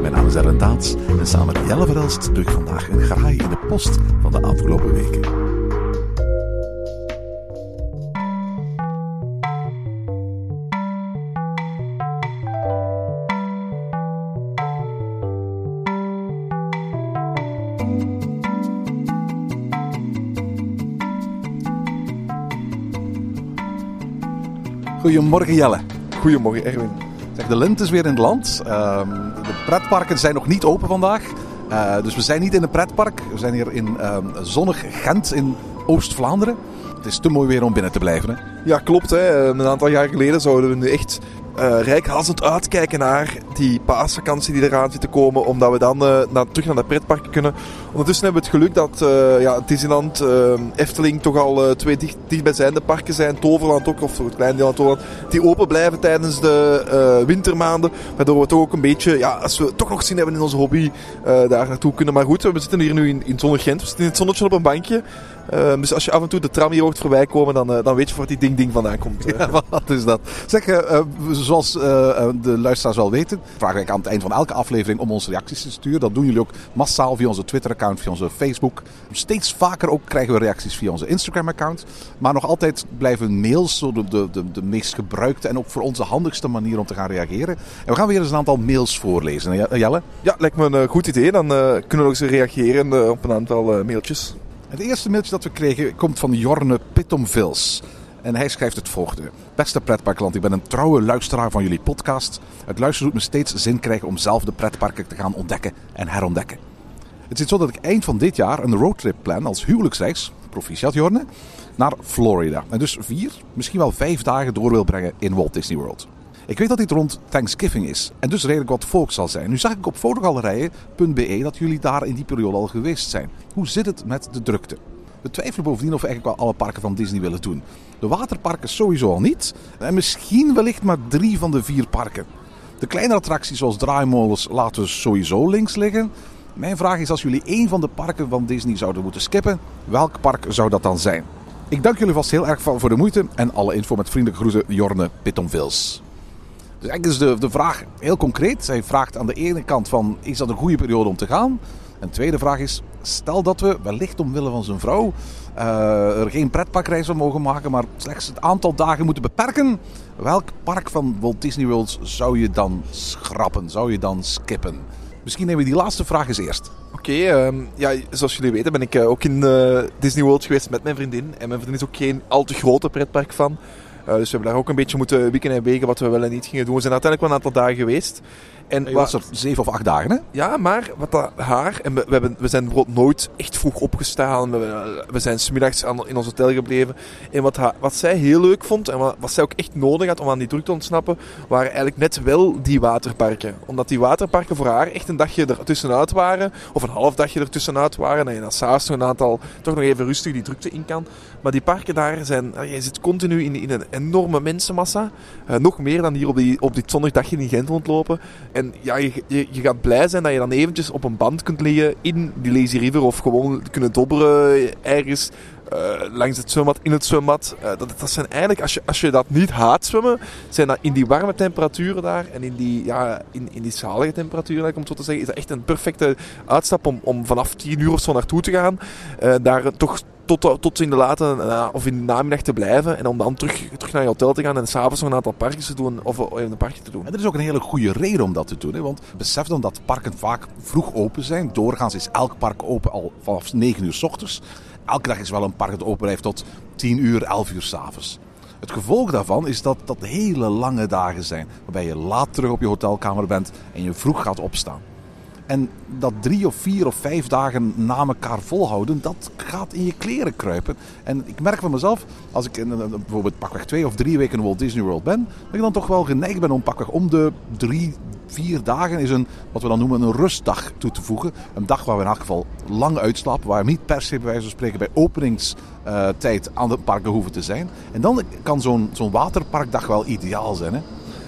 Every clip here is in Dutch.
Mijn naam is Erwin Taats en samen met Jelle Verelst doe ik vandaag een graai in de post van de afgelopen weken. Goedemorgen Jelle. Goedemorgen Erwin. Zeg, de lente is weer in het land. Ehm, de pretparken zijn nog niet open vandaag. Eh, dus we zijn niet in een pretpark. We zijn hier in ehm, zonnig Gent in Oost-Vlaanderen. Het is te mooi weer om binnen te blijven. Hè? Ja, klopt. Hè. Een aantal jaar geleden zouden we nu echt uh, rijkhalsend uitkijken naar die paasvakantie die eraan zit te komen. Omdat we dan uh, naar, terug naar de pretparken kunnen. Ondertussen hebben we het geluk dat uh, ja, Disneyland, Efteling toch al twee dicht, dichtbijzijnde parken zijn. Toverland ook, of het klein deel van Toverland. Die open blijven tijdens de wintermaanden. Waardoor we toch ook een beetje, ja, als we toch nog zin hebben in onze hobby, daar naartoe kunnen. Maar goed, we zitten hier nu in, in zonnig Gent. We zitten in het zonnetje op een bankje. Uh, dus als je af en toe de tram hier hoort voorbij komen, dan, uh, dan weet je waar die ding-ding vandaan komt. Wat is dat? Zeg, uh, zoals de luisteraars wel weten, vragen wij aan het eind van elke aflevering om onze reacties te sturen. Dat doen jullie ook massaal via onze Twitter-account, via onze Facebook. Steeds vaker ook krijgen we reacties via onze Instagram-account. Maar nog altijd blijven mails zo de, de, de, de, meest gebruikte en ook voor ons de handigste manier om te gaan reageren. En we gaan weer eens een aantal mails voorlezen. Jelle? Ja, lijkt me een goed idee. Dan kunnen we ook eens reageren op een aantal mailtjes. Het eerste mailtje dat we kregen komt van Jorne Pittomvils. En hij schrijft het volgende. Beste pretparkland, ik ben een trouwe luisteraar van jullie podcast. Het luisteren doet me steeds zin krijgen om zelf de pretparken te gaan ontdekken en herontdekken. Het zit zo dat ik eind van dit jaar een roadtrip plan als huwelijksreis, proficiat Jorne, naar Florida. En dus vier, misschien wel vijf dagen door wil brengen in Walt Disney World. Ik weet dat dit rond Thanksgiving is en dus redelijk wat volk zal zijn. Nu zag ik op fotogalerijen.be dat jullie daar in die periode al geweest zijn. Hoe zit het met de drukte? We twijfelen bovendien of we eigenlijk wel alle parken van Disney willen doen. De waterparken sowieso al niet. En misschien wellicht maar drie van de vier parken. De kleine attracties zoals draaimolens laten we sowieso links liggen. Mijn vraag is als jullie één van de parken van Disney zouden moeten skippen, welk park zou dat dan zijn? Ik dank jullie vast heel erg voor de moeite en alle info met vriendelijke groeten Jorne Pittomvils. Dus eigenlijk is de, de vraag heel concreet. Hij vraagt aan de ene kant van, is dat een goede periode om te gaan? En de tweede vraag is, stel dat we wellicht omwille van zijn vrouw uh, er geen pretparkreizen mogen maken, maar slechts het aantal dagen moeten beperken. Welk park van Walt Disney World zou je dan schrappen? Zou je dan skippen? Misschien nemen we die laatste vraag eens eerst. Oké, um, ja, zoals jullie weten ben ik uh, ook in uh, Disney World geweest met mijn vriendin. En mijn vriendin is ook geen al te grote pretpark van. Uh, dus we hebben daar ook een beetje moeten wikken en wegen wat we wel en niet gingen doen. We zijn uiteindelijk wel een aantal dagen geweest. En was er zeven of acht dagen, hè? Ja, maar wat dat haar... En we, we, hebben, we zijn bijvoorbeeld nooit echt vroeg opgestaan. We, we zijn smiddags in ons hotel gebleven. En wat, haar, wat zij heel leuk vond, en wat, wat zij ook echt nodig had om aan die druk te ontsnappen, waren eigenlijk net wel die waterparken. Omdat die waterparken voor haar echt een dagje ertussenuit waren. Of een half dagje ertussenuit waren. En je dan s'avonds een aantal... Toch nog even rustig die drukte in kan. Maar die parken daar zijn... Je zit continu in, in een enorme mensenmassa. Uh, nog meer dan hier op, die, op dit zondagdagje in Gent rondlopen. En ja, je, je, gaat blij zijn dat je dan eventjes op een band kunt liggen in die Lazy River of gewoon kunnen dobberen ergens uh, langs het zwembad, in het zwembad. Uh, dat, dat zijn eigenlijk, als je, als je dat niet haat zwemmen, zijn dat in die warme temperaturen daar en in die, ja, in, in die zalige temperaturen, om het zo te zeggen, is dat echt een perfecte uitstap om, om vanaf 10 uur of zo naartoe te gaan. Uh, daar toch tot, tot in de late uh, of in de namiddag te blijven. En om dan terug, terug naar je hotel te gaan en s'avonds nog een aantal parkjes te doen. Of even een parkje te doen. En er is ook een hele goede reden om dat te doen. Hè? Want besef dan dat parken vaak vroeg open zijn. Doorgaans is elk park open al vanaf 9 uur s ochtends. Elke dag is wel een park dat open blijft tot 10 uur, 11 uur s'avonds. Het gevolg daarvan is dat dat hele lange dagen zijn. Waarbij je laat terug op je hotelkamer bent en je vroeg gaat opstaan. En dat drie of vier of vijf dagen na elkaar volhouden, dat gaat in je kleren kruipen. En ik merk van mezelf, als ik in, bijvoorbeeld pakweg twee of drie weken in Walt Disney World ben, dat ik dan toch wel geneigd ben om pakweg om de drie, vier dagen is een, wat we dan noemen, een rustdag toe te voegen. Een dag waar we in elk geval lang uitslapen, waar we niet per se bij wijze van spreken bij openingstijd aan de parken hoeven te zijn. En dan kan zo'n zo'n waterparkdag wel ideaal zijn. Hè?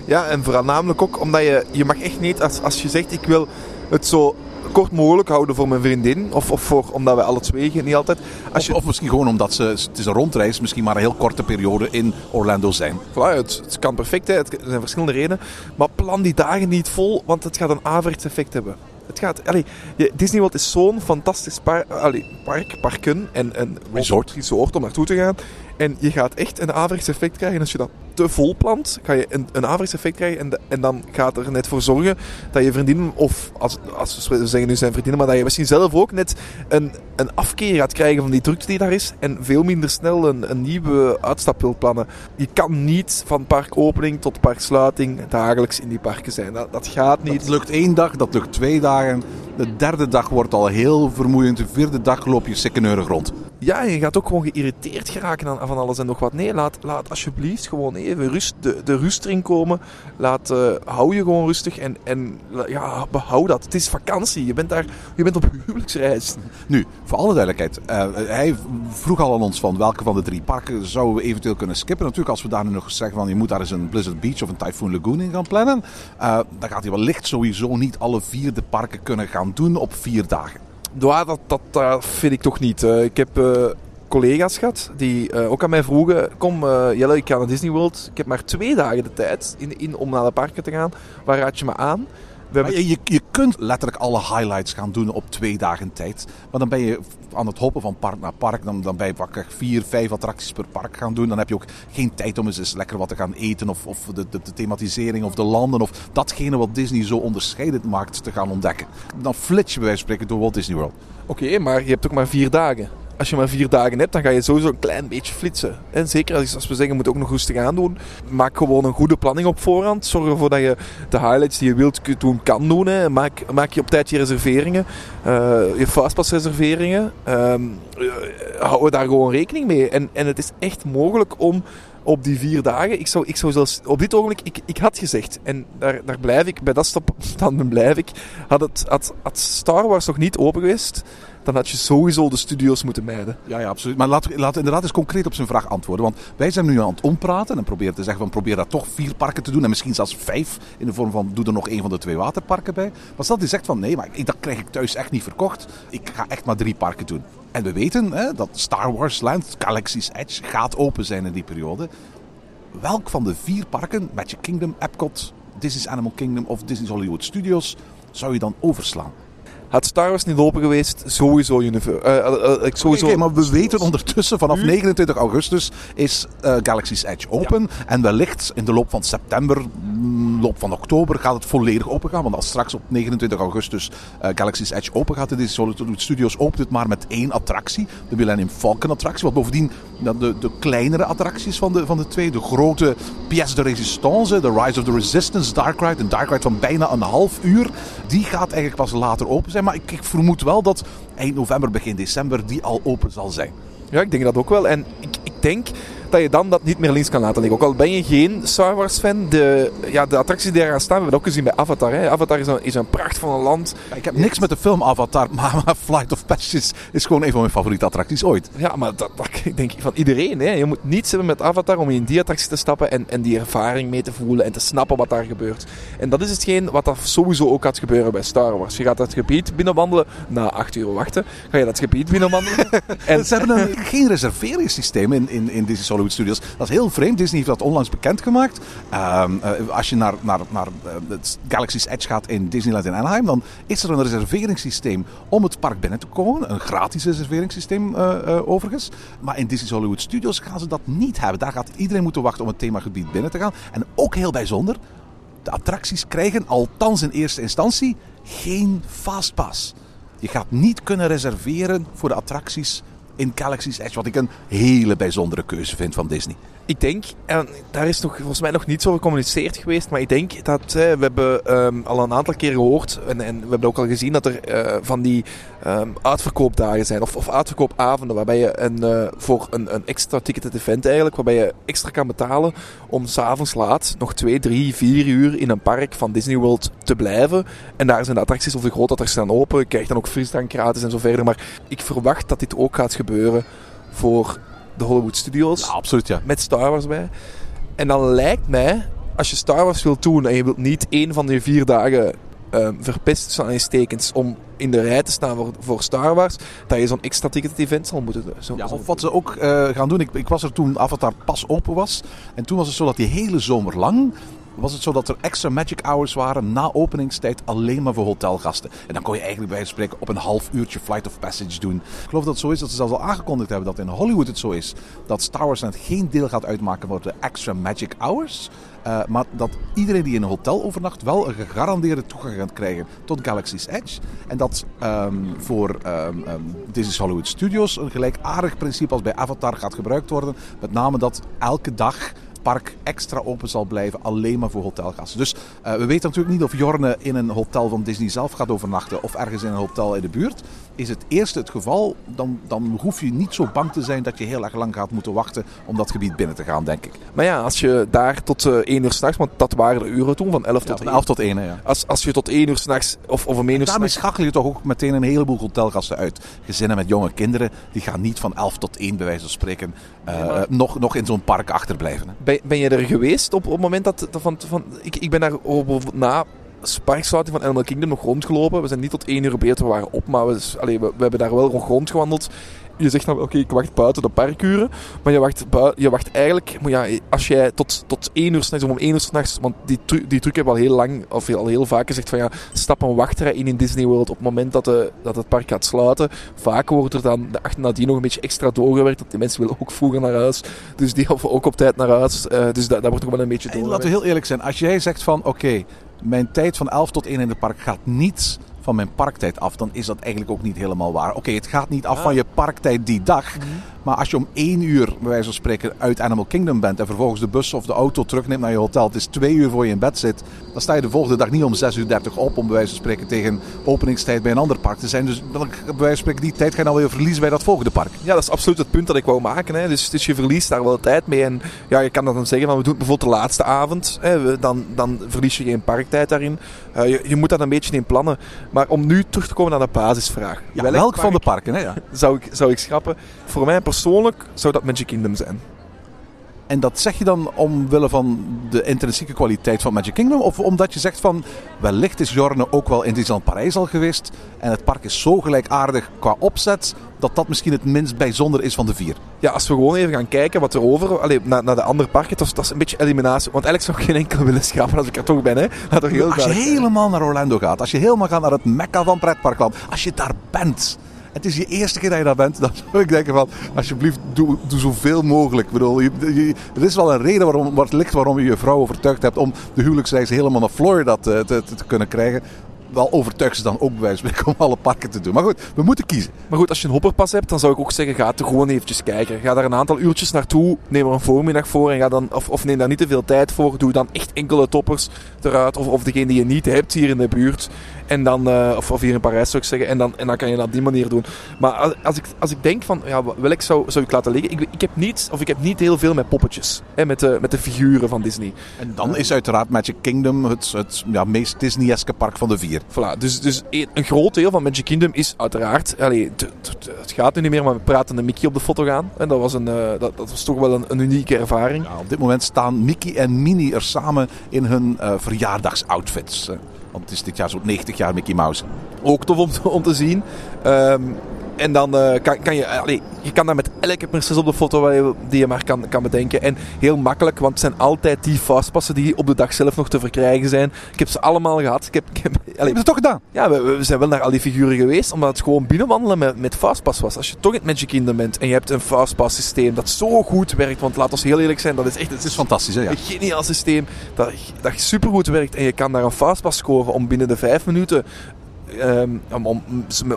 Ja, en vooral namelijk ook omdat je, je mag echt niet, als, als je zegt ik wil het zo kort mogelijk houden voor mijn vriendin, of, of voor, omdat we alle twee niet altijd. Als je, Of, of misschien gewoon omdat ze, het is een rondreis, misschien maar een heel korte periode in Orlando zijn. Voilà, het, het kan perfect, hè. Het, er zijn verschillende redenen. Maar plan die dagen niet vol, want het gaat een averechts effect hebben. Het gaat, allee, Disney World is zo'n fantastisch par, allee, park, parken en een Resort. resort om naartoe te gaan. En je gaat echt een averechts effect krijgen. Als je dat te vol plant, ga je een, een averechts effect krijgen. En, en dan gaat er net voor zorgen dat je vriendin, of als, als we zeggen nu zijn vriendinnen, maar dat je misschien zelf ook net een, een afkeer gaat krijgen van die drukte die daar is. En veel minder snel een, een nieuwe uitstap wilt plannen. Je kan niet van parkopening tot parksluiting dagelijks in die parken zijn. Dat, gaat niet. Het lukt één dag, dat lukt twee dagen. De derde dag wordt al heel vermoeiend. De vierde dag loop je sikkeneurig rond. Ja, je gaat ook gewoon geïrriteerd geraken aan, van alles en nog wat. Nee, laat, laat alsjeblieft gewoon even rust, de, de rust erin komen. Laat, eh, hou je gewoon rustig en, en ja, behoud dat. Het is vakantie. Je bent, daar, je bent op huwelijksreis. Nu, voor alle duidelijkheid. eh, hij vroeg al aan ons van welke van de drie parken zouden we eventueel kunnen skippen. Natuurlijk, als we daar nu nog zeggen van je moet daar eens een Blizzard Beach of een Typhoon Lagoon in gaan plannen. eh, dan gaat hij wellicht sowieso niet alle vier de parken kunnen gaan doen op vier dagen. Ja, dat, dat, dat vind ik toch niet. Eh, ik heb eh, collega's gehad die eh, ook aan mij vroegen: Kom, eh, Jelle, ik ga naar Disney World. Ik heb maar twee dagen de tijd in, in, om naar de parken te gaan. Waar raad je me aan? We hebben je, je kunt letterlijk alle highlights gaan doen op twee dagen tijd. Maar dan ben je aan het hoppen van park naar park. Dan, dan ben vier, vijf attracties per park gaan doen. Dan heb je ook geen tijd om eens, eens lekker wat te gaan eten. Of, of de, de, de thematisering of de landen. Of datgene wat Disney zo onderscheidend maakt te gaan ontdekken. Dan flits je bij wijze van spreken door Walt Disney World. Oké, maar je hebt ook maar vier dagen. Als je maar vier dagen hebt, dan ga je sowieso een klein beetje flitsen. En zeker als, als we zeggen, moet ook nog rustig aandoen. Maak gewoon een goede planning op voorhand. Zorg ervoor dat je de highlights die je wilt doen, kan doen. Hè. Maak, maak je op tijd je reserveringen. eh, je fastpass reserveringen. Ehm, eh, hou daar gewoon rekening mee. En, en het is echt mogelijk om op die vier dagen. Ik zou, ik zou zelfs op dit ogenblik, ik, ik had gezegd, en daar, daar blijf ik, bij dat stapstand blijf ik. Had, het, had, had Star Wars nog niet open geweest, dan had je sowieso de studio's moeten mijden. Ja, ja, absoluut. Maar laten we, inderdaad eens concreet op zijn vraag antwoorden. Want wij zijn nu aan het ompraten en proberen te zeggen van probeer daar toch vier parken te doen. En misschien zelfs vijf in de vorm van doe er nog één van de twee waterparken bij. Maar stel die zegt van nee, maar dat krijg ik thuis echt niet verkocht. Ik ga echt maar drie parken doen. En we weten hè, dat Star Wars Land, Galaxy's Edge, gaat open zijn in die periode. Welk van de vier parken, Magic Kingdom, Epcot, Disney's Animal Kingdom of Disney's Hollywood Studios, zou je dan overslaan? Had Star Wars niet open geweest, sowieso Universal. eh eh, eh, ik sowieso... Oké, maar we weten ondertussen vanaf 29 augustus is eh, Galaxy's Edge open. En wellicht in de loop van september, mm, loop van oktober gaat het volledig open gaan. Want als straks op 29 augustus eh, Galaxy's Edge open gaat, de Solitude Studios opent het maar met één attractie. De Millennium Falcon attractie. Wat bovendien de, de, de kleinere attracties van de, van de twee, de grote pièce de résistance, de Rise of the Resistance, Dark Ride, een Dark Ride van bijna een half uur, die gaat eigenlijk pas later open zijn. Maar ik, ik vermoed wel dat eind november, begin december die al open zal zijn. Ja, ik denk dat ook wel. En ik, ik denk dat je dan dat niet meer links kan laten liggen. Ook al ben je geen Star Wars fan, de, ja, de attracties die daar gaan staan, we hebben dat ook gezien bij Avatar. Hè. Avatar is een, is een pracht van een land. Ik heb niks met de film Avatar, maar, maar Flight of Passage is gewoon een van mijn favoriete attracties ooit. Ja, maar dat, dat denk ik van iedereen. Hè. Je moet niets hebben met Avatar om in die attractie te stappen en, en die ervaring mee te voelen en te snappen wat daar gebeurt. En dat is hetgeen wat er sowieso ook gaat gebeuren bij Star Wars. Je gaat dat gebied binnenwandelen, na acht uur wachten, ga je dat gebied binnenwandelen. en Ze hebben een, geen reserveringssysteem in, in, in Disney's Hollywood Studios. Dat is heel vreemd. Disney heeft dat onlangs bekendgemaakt. Eh, als je naar, naar, naar eh, het Galaxy's Edge gaat in Disneyland in Anaheim, dan is er een reserveringssysteem om het park binnen te komen. Een gratis reserveringssysteem eh, overigens. Maar in Disney's Hollywood Studios gaan ze dat niet hebben. Daar gaat iedereen moeten wachten om het themagebied binnen te gaan. En ook heel bijzonder, de attracties krijgen, althans in eerste instantie, geen fastpass. Je gaat niet kunnen reserveren voor de attracties in Galaxy's Edge. Wat ik een hele bijzondere keuze vind van Disney. Ik denk, en daar is nog, volgens mij nog niet zo gecommuniceerd geweest, maar ik denk dat we hebben ehm, al een aantal keer gehoord en, en we hebben ook al gezien dat er eh, van die ehm, uitverkoopdagen zijn of, of uitverkoopavonden waarbij je een, eh, voor een, een extra ticketed event eigenlijk, waarbij je extra kan betalen om s'avonds laat nog twee, drie, vier uur in een park van Disney World te blijven. En daar zijn de attracties of de grote attracties dan open. Je krijgt dan ook frisdrank gratis en zo verder. Maar ik verwacht dat dit ook gaat gebeuren voor de Hollywood Studios Ja, absoluut, ja. met Star Wars bij. En dan lijkt mij, als je Star Wars wilt doen en je wilt niet één van die vier dagen ehm verpest aanhalingstekens om in de rij te staan voor, voor Star Wars, dat je zo'n extra ticket event zal moeten doen. Zo, Ja, of wat ze ook eh, gaan doen. Ik, ik was er toen Avatar pas open was. En toen was het zo dat die hele zomer lang. Was het zo dat er extra magic hours waren na openingstijd alleen maar voor hotelgasten. En dan kon je eigenlijk bij wijze van spreken op een half uurtje Flight of Passage doen. Ik geloof dat het zo is dat ze zelfs al aangekondigd hebben dat in Hollywood het zo is. Dat Star Wars net geen deel gaat uitmaken voor de extra magic hours. Eh, maar dat iedereen die in een hotel overnacht wel een gegarandeerde toegang gaat krijgen tot Galaxy's Edge. En dat ehm, voor ehm ehm, Disney's Hollywood Studios een gelijkaardig principe als bij Avatar gaat gebruikt worden. Met name dat elke dag park extra open zal blijven, alleen maar voor hotelgasten. Dus eh, we weten natuurlijk niet of Jorne in een hotel van Disney zelf gaat overnachten of ergens in een hotel in de buurt. Is het eerste het geval, dan, dan hoef je niet zo bang te zijn dat je heel erg lang gaat moeten wachten om dat gebied binnen te gaan, denk ik. Maar ja, als je daar tot eh 1 uur s'nachts, want dat waren de uren toen, van 11 Ja, tot van 1. 11 tot 1, hè, ja. Als, als je tot 1 uur s'nachts, of, of om 1 uur Daarmee s'nachts... schakel je toch ook meteen een heleboel hotelgasten uit. Gezinnen met jonge kinderen, die gaan niet van 11 tot 1 bij wijze van spreken eh, nog, nog in zo'n park achterblijven. Hè. Ben, ben je er geweest op, op het moment dat... dat van, van, ik, ik ben daar op- op- na sparksluiting van Animal Kingdom nog rondgelopen. We zijn niet tot één uur beter, we waren op, maar we, allee, we, we hebben daar wel nog rondgewandeld. Je zegt dan, oké, ik wacht buiten de parkuren. Maar je wacht, je wacht eigenlijk... Maar ja, als jij tot, tot één uur s'nachts, of om één uur s'nachts... Want die, tru- die truc hebben we al heel lang, of al heel vaak gezegd van ja... Stap een wachtrij in in Disney World op het moment dat, de, dat het park gaat sluiten. Vaak wordt er dan de achter nadien nog een beetje extra doorgewerkt. Want die mensen willen ook vroeger naar huis. Dus die hoeven ook op tijd naar huis. Eh, dus dat, dat wordt nog wel een beetje En laten we doorgewerkt. heel eerlijk zijn. Als jij zegt van oké, mijn tijd van 11 tot 1 in het park gaat niet van mijn parktijd af, dan is dat eigenlijk ook niet helemaal waar. Oké, het gaat niet af van je parktijd die dag. Maar als je om 1 uur, bij wijze van spreken, uit Animal Kingdom bent en vervolgens de bus of de auto terugneemt naar je hotel, het is 2 uur voor je in bed zit, dan sta je de volgende dag niet om 6 uur 30 op om bij wijze van spreken tegen openingstijd bij een ander park te zijn. Dus dan, bij wijze van spreken die tijd ga je dan weer verliezen bij dat volgende park. Ja, dat is absoluut het punt dat ik wou maken. Hè. Dus, dus je verliest daar wel tijd mee. En ja, je kan dat dan zeggen van we doen het bijvoorbeeld de laatste avond. Hè. Dan, dan verlies je geen parktijd daarin. Eh, je, je moet dat een beetje in plannen. Maar om nu terug te komen naar de basisvraag. Ja, Welk welk van de park parken? Hè? Ja. zou ik, zou ik schrappen? Voor mij persoonlijk zou dat Magic Kingdom zijn. En dat zeg je dan omwille van de intrinsieke kwaliteit van Magic Kingdom? Of omdat je zegt van wellicht is Jorne ook wel in Disneyland Parijs al geweest. En het park is zo gelijkaardig qua opzet dat dat misschien het minst bijzonder is van de vier. Ja, als we gewoon even gaan kijken wat er over... Allee, naar, naar de andere parken, dat is, dat is een beetje eliminatie. Want eigenlijk zou ik geen enkel willen schrappen als ik er toch ben. Hè. Heel als je helemaal naar Orlando gaat, als je helemaal gaat naar het mekka van pretparkland, als je daar bent... Het is je eerste keer dat je daar bent. Dan zou ik denken van, alsjeblieft, doe, doe zoveel mogelijk. Ik bedoel, je, er is wel een reden waarom, waar het ligt waarom je je vrouw overtuigd hebt om de huwelijksreis helemaal naar Florida te, te, te kunnen krijgen. Wel overtuig ze dan ook bij spreken om alle parken te doen. Maar goed, we moeten kiezen. Maar goed, als je een hopperpas hebt, dan zou ik ook zeggen, ga er gewoon eventjes kijken. Ga daar een aantal uurtjes naartoe, neem er een voormiddag voor en ga dan, of, of neem daar niet te veel tijd voor. Doe dan echt enkele toppers eruit, of, of degene die je niet hebt hier in de buurt. En dan, eh, of, of hier in Parijs zou ik zeggen, en dan, en dan kan je dat op die manier doen. Maar als, als, ik, als ik denk van, ja, welk zou, zou ik laten liggen? Ik, ik, heb niet, of ik heb niet heel veel met poppetjes, hè, met, de, met de figuren van Disney. En dan is uiteraard Magic Kingdom het, het ja, meest Disney-eske park van de vier. Voilà, dus, dus een groot deel van Magic Kingdom is uiteraard... Allee, het gaat nu niet meer, maar we praten de Mickey op de foto gaan. En dat was, een, eh, dat, dat was toch wel een, een unieke ervaring. Ja, op dit moment staan Mickey en Minnie er samen in hun eh, verjaardagsoutfits. Want het is dit jaar zo'n 90 jaar Mickey Mouse. Ook tof om, te- om te zien. Ehm, en dan eh, kan, kan je... allee, je kan daar met elke prinses op de foto waar je- die je maar kan, kan bedenken. En heel makkelijk, want het zijn altijd die fastpassen die op de dag zelf nog te verkrijgen zijn. Ik heb ze allemaal gehad. Ik heb, ik heb, allee, Hebben ze toch gedaan? Ja, we, we zijn wel naar al die figuren geweest, omdat het gewoon binnenwandelen met, met Fastpass was. Als je toch in het Magic Kingdom bent en je hebt een Fastpass systeem dat zo goed werkt, want laat ons heel eerlijk zijn, dat is echt Het is fantastisch, hè? Ja. een geniaal systeem dat, dat supergoed werkt en je kan daar een Fastpass scoren om binnen de vijf minuten ehm, om, om,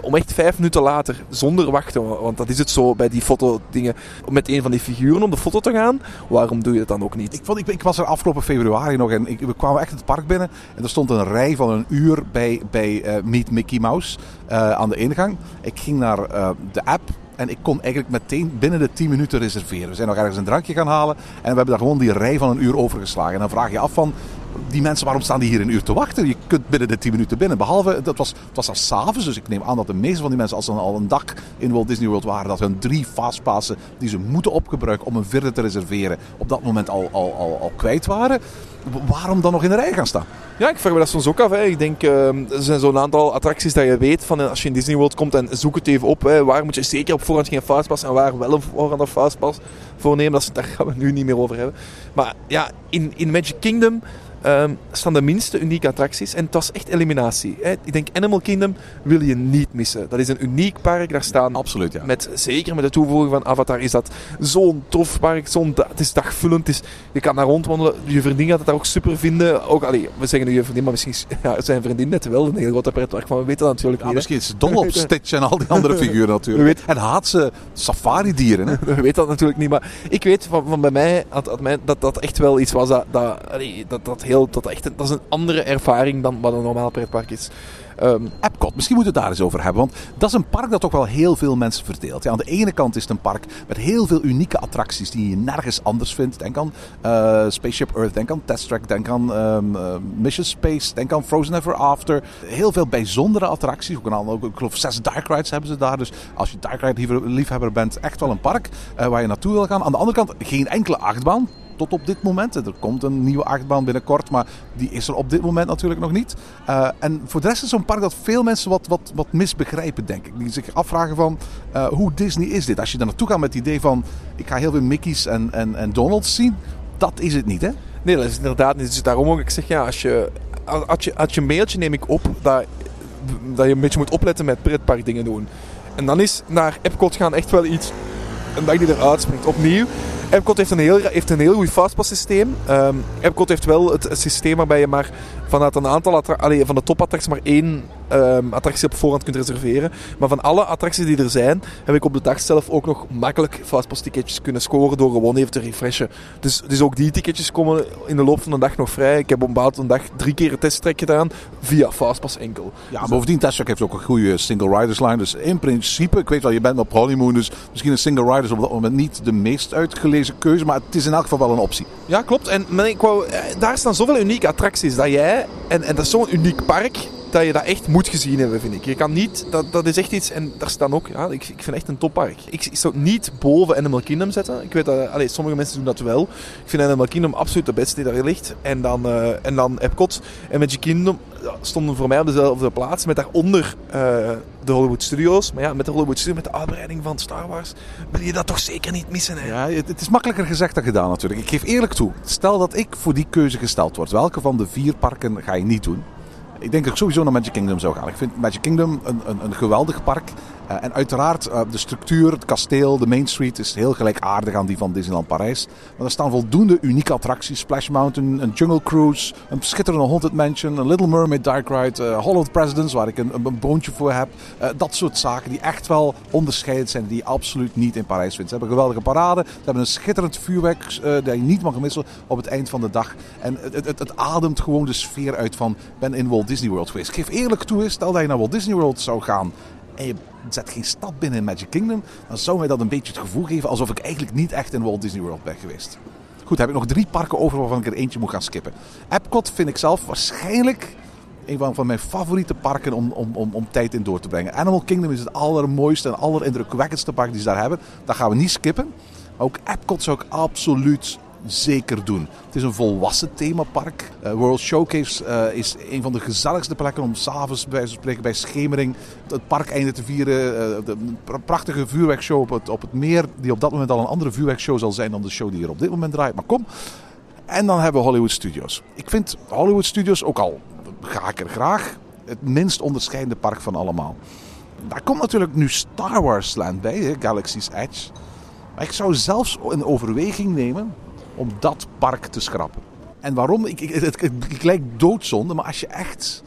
om echt vijf minuten later, zonder wachten, want dat is het zo bij die fotodingen, om met een van die figuren op de foto te gaan, waarom doe je dat dan ook niet? Ik, vond, ik, ik was er afgelopen februari nog en ik, we kwamen echt het park binnen. En er stond een rij van een uur bij, bij eh, Meet Mickey Mouse eh, aan de ingang. Ik ging naar eh, de app en ik kon eigenlijk meteen binnen de 10 minuten reserveren. We zijn nog ergens een drankje gaan halen en we hebben daar gewoon die rij van een uur overgeslagen. En dan vraag je af van, die mensen, waarom staan die hier een uur te wachten? Je kunt binnen de 10 minuten binnen. Behalve, dat was, het was al s'avonds, dus ik neem aan dat de meeste van die mensen, als ze al een dag in Walt Disney World waren, dat hun drie fastpassen die ze moeten opgebruiken om een vierde te reserveren, op dat moment al, al, al, al kwijt waren. Waarom dan nog in de rij gaan staan? Ja, ik vraag me dat soms ook af. Hè. Ik denk, uh, er zijn zo'n aantal attracties dat je weet van als je in Disney World komt en zoek het even op. Hè, waar moet je zeker op voorhand geen fastpass en waar wel een voorhand een fastpass voor nemen. Dat, daar gaan we nu niet meer over hebben. Maar ja, in, in Magic Kingdom um, staan de minste unieke attracties. En het was echt eliminatie. Hè. Ik denk Animal Kingdom wil je niet missen. Dat is een uniek park. Daar staan, Absoluut, ja. met, zeker met de toevoeging van Avatar, is dat zo'n tof park. Zo'n, het is dagvullend. Het is, je kan daar rondwandelen. Je vriendin gaat het daar ook super vinden. Ook, allee, we zeggen nu je vriendin, maar misschien ja, zijn vriendin net wel een heel groot pretpark. Maar we weten dat natuurlijk Ja, niet. hè. misschien is het dol op Stitch en al die andere figuren natuurlijk. En haat ze safari-dieren. hè. We weten dat natuurlijk niet, maar ik weet van, van bij mij dat, dat, mij dat dat echt wel iets was dat, dat, allee, dat, dat heel, dat, echt, dat is een andere ervaring dan wat een normaal pretpark is. Ehm, Epcot, misschien moeten we het daar eens over hebben. Want dat is een park dat toch wel heel veel mensen verdeelt. Ja, aan de ene kant is het een park met heel veel unieke attracties die je nergens anders vindt. Denk aan eh, Spaceship Earth, denk aan Test Track, denk aan ehm, eh, Mission Space, denk aan Frozen Ever After. Heel veel bijzondere attracties. Ook een ik geloof zes dark rides hebben ze daar. Dus als je dark ride liefhebber bent, echt wel een park eh, waar je naartoe wil gaan. Aan de andere kant geen enkele achtbaan. Tot op dit moment. Er komt een nieuwe achtbaan binnenkort, maar die is er op dit moment natuurlijk nog niet. Eh, en voor de rest is zo'n park dat veel mensen wat, wat, wat misbegrijpen, denk ik. Die zich afvragen van, eh, hoe Disney is dit? Als je daar naartoe gaat met het idee van, ik ga heel veel Mickey's en, en, en Donald's zien. Dat is het niet, hè? nee, dat is inderdaad niet. Dus daarom ook, ik zeg ja, als je, als je, als je mailtje neem ik op dat, dat je een beetje moet opletten met pretpark dingen doen. En dan is naar Epcot gaan echt wel iets, een dag die eruit springt. Opnieuw, Epcot heeft een heel, heeft een heel goed fastpass systeem. Ehm, Epcot heeft wel het systeem waarbij je maar vanuit een aantal attra- allee, van de topattracties maar één ehm, attractie op voorhand kunt reserveren. Maar van alle attracties die er zijn, heb ik op de dag zelf ook nog makkelijk fastpass ticketjes kunnen scoren door gewoon even te refreshen. Dus, dus ook die ticketjes komen in de loop van de dag nog vrij. Ik heb op een dag drie keer een testtrek gedaan via fastpass enkel. Ja, bovendien, Test heeft ook een goede single riders line. Dus in principe, ik weet wel, je bent op honeymoon, dus misschien een single rider is op dat moment niet de meest uitgelezen keuze. Maar het is in elk geval wel een optie. Ja, klopt. En maar ik wou, eh, daar staan zoveel unieke attracties dat jij, en, en dat is zo'n uniek park, dat je dat echt moet gezien hebben, vind ik. Je kan niet, dat, dat is echt iets, en daar staan ook, ja, ik, ik vind echt een toppark. Ik, zou het niet boven Animal Kingdom zetten. Ik weet dat, sommige mensen doen dat wel. Ik vind Animal Kingdom absoluut de beste die daar ligt. En dan, eh, en dan Epcot en Magic Kingdom stonden voor mij op dezelfde plaats, met daaronder eh, de Hollywood Studios. Maar ja, met de Hollywood Studios, met de uitbreiding van Star Wars, wil je dat toch zeker niet missen, hè? Ja, het is makkelijker gezegd dan gedaan natuurlijk. Ik geef eerlijk toe, stel dat ik voor die keuze gesteld word. Welke van de vier parken ga je niet doen? Ik denk dat ik sowieso naar Magic Kingdom zou gaan. Ik vind Magic Kingdom een, een, een geweldig park. Eh, en uiteraard, eh, de structuur, het kasteel, de Main Street is heel gelijkaardig aan die van Disneyland Parijs. Maar er staan voldoende unieke attracties. Splash Mountain, een Jungle Cruise, een schitterende Haunted Mansion, een Little Mermaid Dark Ride, Hollow Presidents, waar ik een, een, boontje voor heb. Dat soort zaken die echt wel onderscheidend zijn, die je absoluut niet in Parijs vindt. Ze hebben een geweldige parade, ze hebben een schitterend vuurwerk dat je niet mag missen op het eind van de dag. En het, het, het ademt gewoon de sfeer uit van, ben in Walt Disney World geweest. Geef eerlijk toe, stel dat je naar Walt Disney World zou gaan en je zet geen stap binnen in Magic Kingdom, dan zou mij dat een beetje het gevoel geven alsof ik eigenlijk niet echt in Walt Disney World ben geweest. Goed, heb ik nog drie parken over waarvan ik er eentje moet gaan skippen. Epcot vind ik zelf waarschijnlijk een van, mijn favoriete parken om, om, om, om tijd in door te brengen. Animal Kingdom is het allermooiste en allerindrukwekkendste park die ze daar hebben. Dat gaan we niet skippen. Maar ook Epcot zou ik absoluut zeker doen. Het is een volwassen themapark. Eh, World Showcase eh, is een van de gezelligste plekken om s'avonds bij, bij schemering het parkeinde te vieren. Eh, de pra- prachtige vuurwerkshow op het, op het meer, die op dat moment al een andere vuurwerkshow zal zijn dan de show die hier op dit moment draait. Maar kom. En dan hebben we Hollywood Studios. Ik vind Hollywood Studios ook al, ga ik er graag, het minst onderscheidende park van allemaal. Daar komt natuurlijk nu Star Wars Land bij, Galaxy's Edge. Maar ik zou zelfs een overweging nemen om dat park te schrappen. En waarom? Ik, ik, het, het, lijkt doodzonde, maar als je echt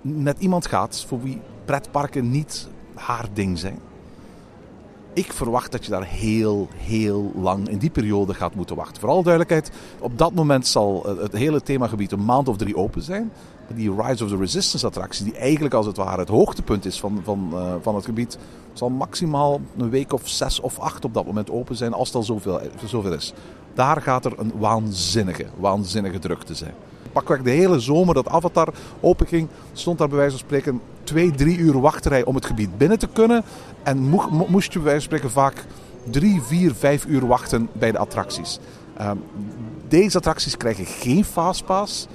met iemand gaat voor wie pretparken niet haar ding zijn. Ik verwacht dat je daar heel, heel lang in die periode gaat moeten wachten. Vooral duidelijkheid, op dat moment zal het hele themagebied een maand of drie open zijn. Die Rise of the Resistance attractie, die eigenlijk als het ware het hoogtepunt is van, van, uh, van het gebied, zal maximaal een week of zes of acht op dat moment open zijn, als al zoveel, zoveel is. Daar gaat er een waanzinnige, waanzinnige drukte zijn. Pakweg de hele zomer dat Avatar openging, stond daar bij wijze van spreken twee, drie uur wachtrij om het gebied binnen te kunnen. En moest je bij wijze van spreken vaak drie, vier, vijf uur wachten bij de attracties. Uh, deze attracties krijgen geen fastpass.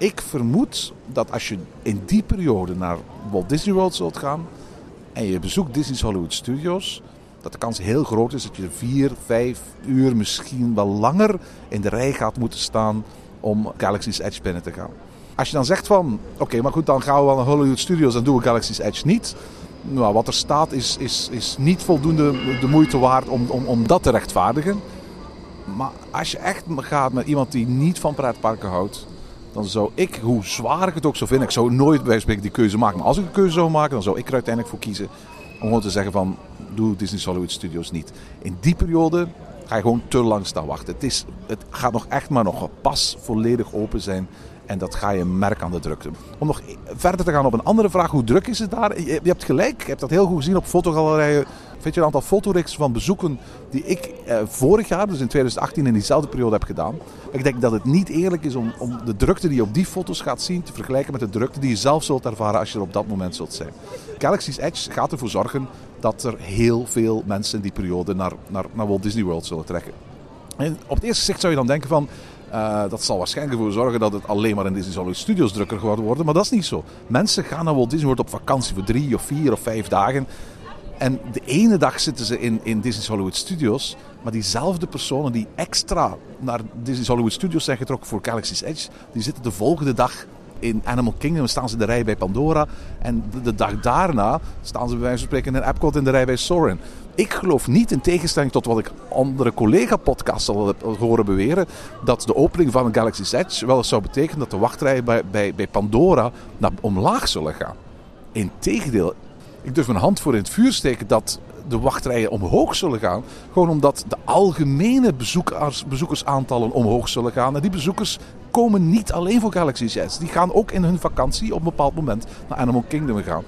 Ik vermoed dat als je in die periode naar Walt Disney World zult gaan en je bezoekt Disney's Hollywood Studios, dat de kans heel groot is dat je vier, vijf uur, misschien wel langer in de rij gaat moeten staan om Galaxy's Edge binnen te gaan. Als je dan zegt van, oké, maar goed, dan gaan we wel naar Hollywood Studios en doen we Galaxy's Edge niet. Nou, wat er staat is, is, is niet voldoende de moeite waard om, om, om dat te rechtvaardigen. Maar als je echt gaat met iemand die niet van pretparken houdt, dan zou ik, hoe zwaar ik het ook zou vinden, ik zou nooit bij spreken die keuze maken. Maar als ik een keuze zou maken, dan zou ik er uiteindelijk voor kiezen om gewoon te zeggen van, doe Disney Hollywood Studios niet. In die periode ga je gewoon te lang staan wachten. Het, is, het gaat nog echt maar nog pas volledig open zijn. En dat ga je merken aan de drukte. Om nog verder te gaan op een andere vraag. Hoe druk is het daar? Je, hebt gelijk. Ik heb dat heel goed gezien op fotogalerijen. Vind je een aantal fotoreeks van bezoeken die ik eh, vorig jaar, dus in 2018, in diezelfde periode heb gedaan. Ik denk dat het niet eerlijk is om, om de drukte die je op die foto's gaat zien te vergelijken met de drukte die je zelf zult ervaren als je er op dat moment zult zijn. Galaxy's Edge gaat ervoor zorgen dat er heel veel mensen in die periode naar, naar, naar Walt Disney World zullen trekken. En op het eerste zicht zou je dan denken van, uh, dat zal waarschijnlijk ervoor zorgen dat het alleen maar in Disney Hollywood Studios drukker geworden wordt. Maar dat is niet zo. Mensen gaan naar Walt Disney World op vakantie voor drie of vier of vijf dagen. En de ene dag zitten ze in, in Disney's Hollywood Studios. Maar diezelfde personen die extra naar Disney's Hollywood Studios zijn getrokken voor Galaxy's Edge, die zitten de volgende dag in Animal Kingdom staan ze in de rij bij Pandora. En de, dag daarna staan ze bij wijze van spreken in Epcot in de rij bij Soarin. Ik geloof niet, in tegenstelling tot wat ik andere collega-podcasts al heb horen beweren, dat de opening van Galaxy's Edge wel eens zou betekenen dat de wachtrijen bij, bij, bij Pandora naar omlaag zullen gaan. Integendeel, ik durf mijn hand voor in het vuur steken dat de wachtrijen omhoog zullen gaan. Gewoon omdat de algemene bezoekers, bezoekersaantallen omhoog zullen gaan. En die bezoekers komen niet alleen voor Galaxy's Edge. Die gaan ook in hun vakantie op een bepaald moment naar Animal Kingdom gaan.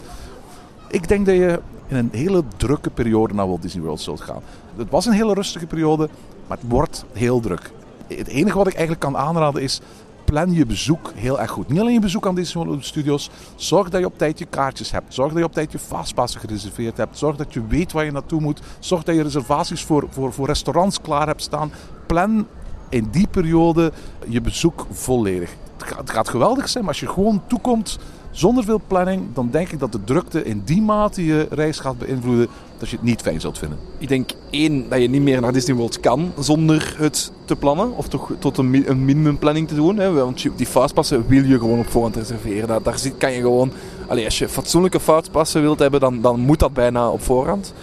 Ik denk dat je in een hele drukke periode naar Walt Disney World zult gaan. Het was een hele rustige periode, maar het wordt heel druk. Het enige wat ik eigenlijk kan aanraden is plan je bezoek heel erg goed. Niet alleen je bezoek aan Disney World Studios. Zorg dat je op tijd je kaartjes hebt. Zorg dat je op tijd je fastpassen gereserveerd hebt. Zorg dat je weet waar je naartoe moet. Zorg dat je reservaties voor, voor, voor restaurants klaar hebt staan. Plan in die periode je bezoek volledig. Het gaat, geweldig zijn, maar als je gewoon toekomt zonder veel planning, dan denk ik dat de drukte in die mate je reis gaat beïnvloeden dat je het niet fijn zult vinden. Ik denk één, dat je niet meer naar Disney World kan zonder het te plannen. Of toch tot een, een minimumplanning te doen. Hè. Want die fastpassen wil je gewoon op voorhand reserveren. Daar, kan je gewoon... Allee, als je fatsoenlijke fastpassen wilt hebben, dan, dan moet dat bijna op voorhand.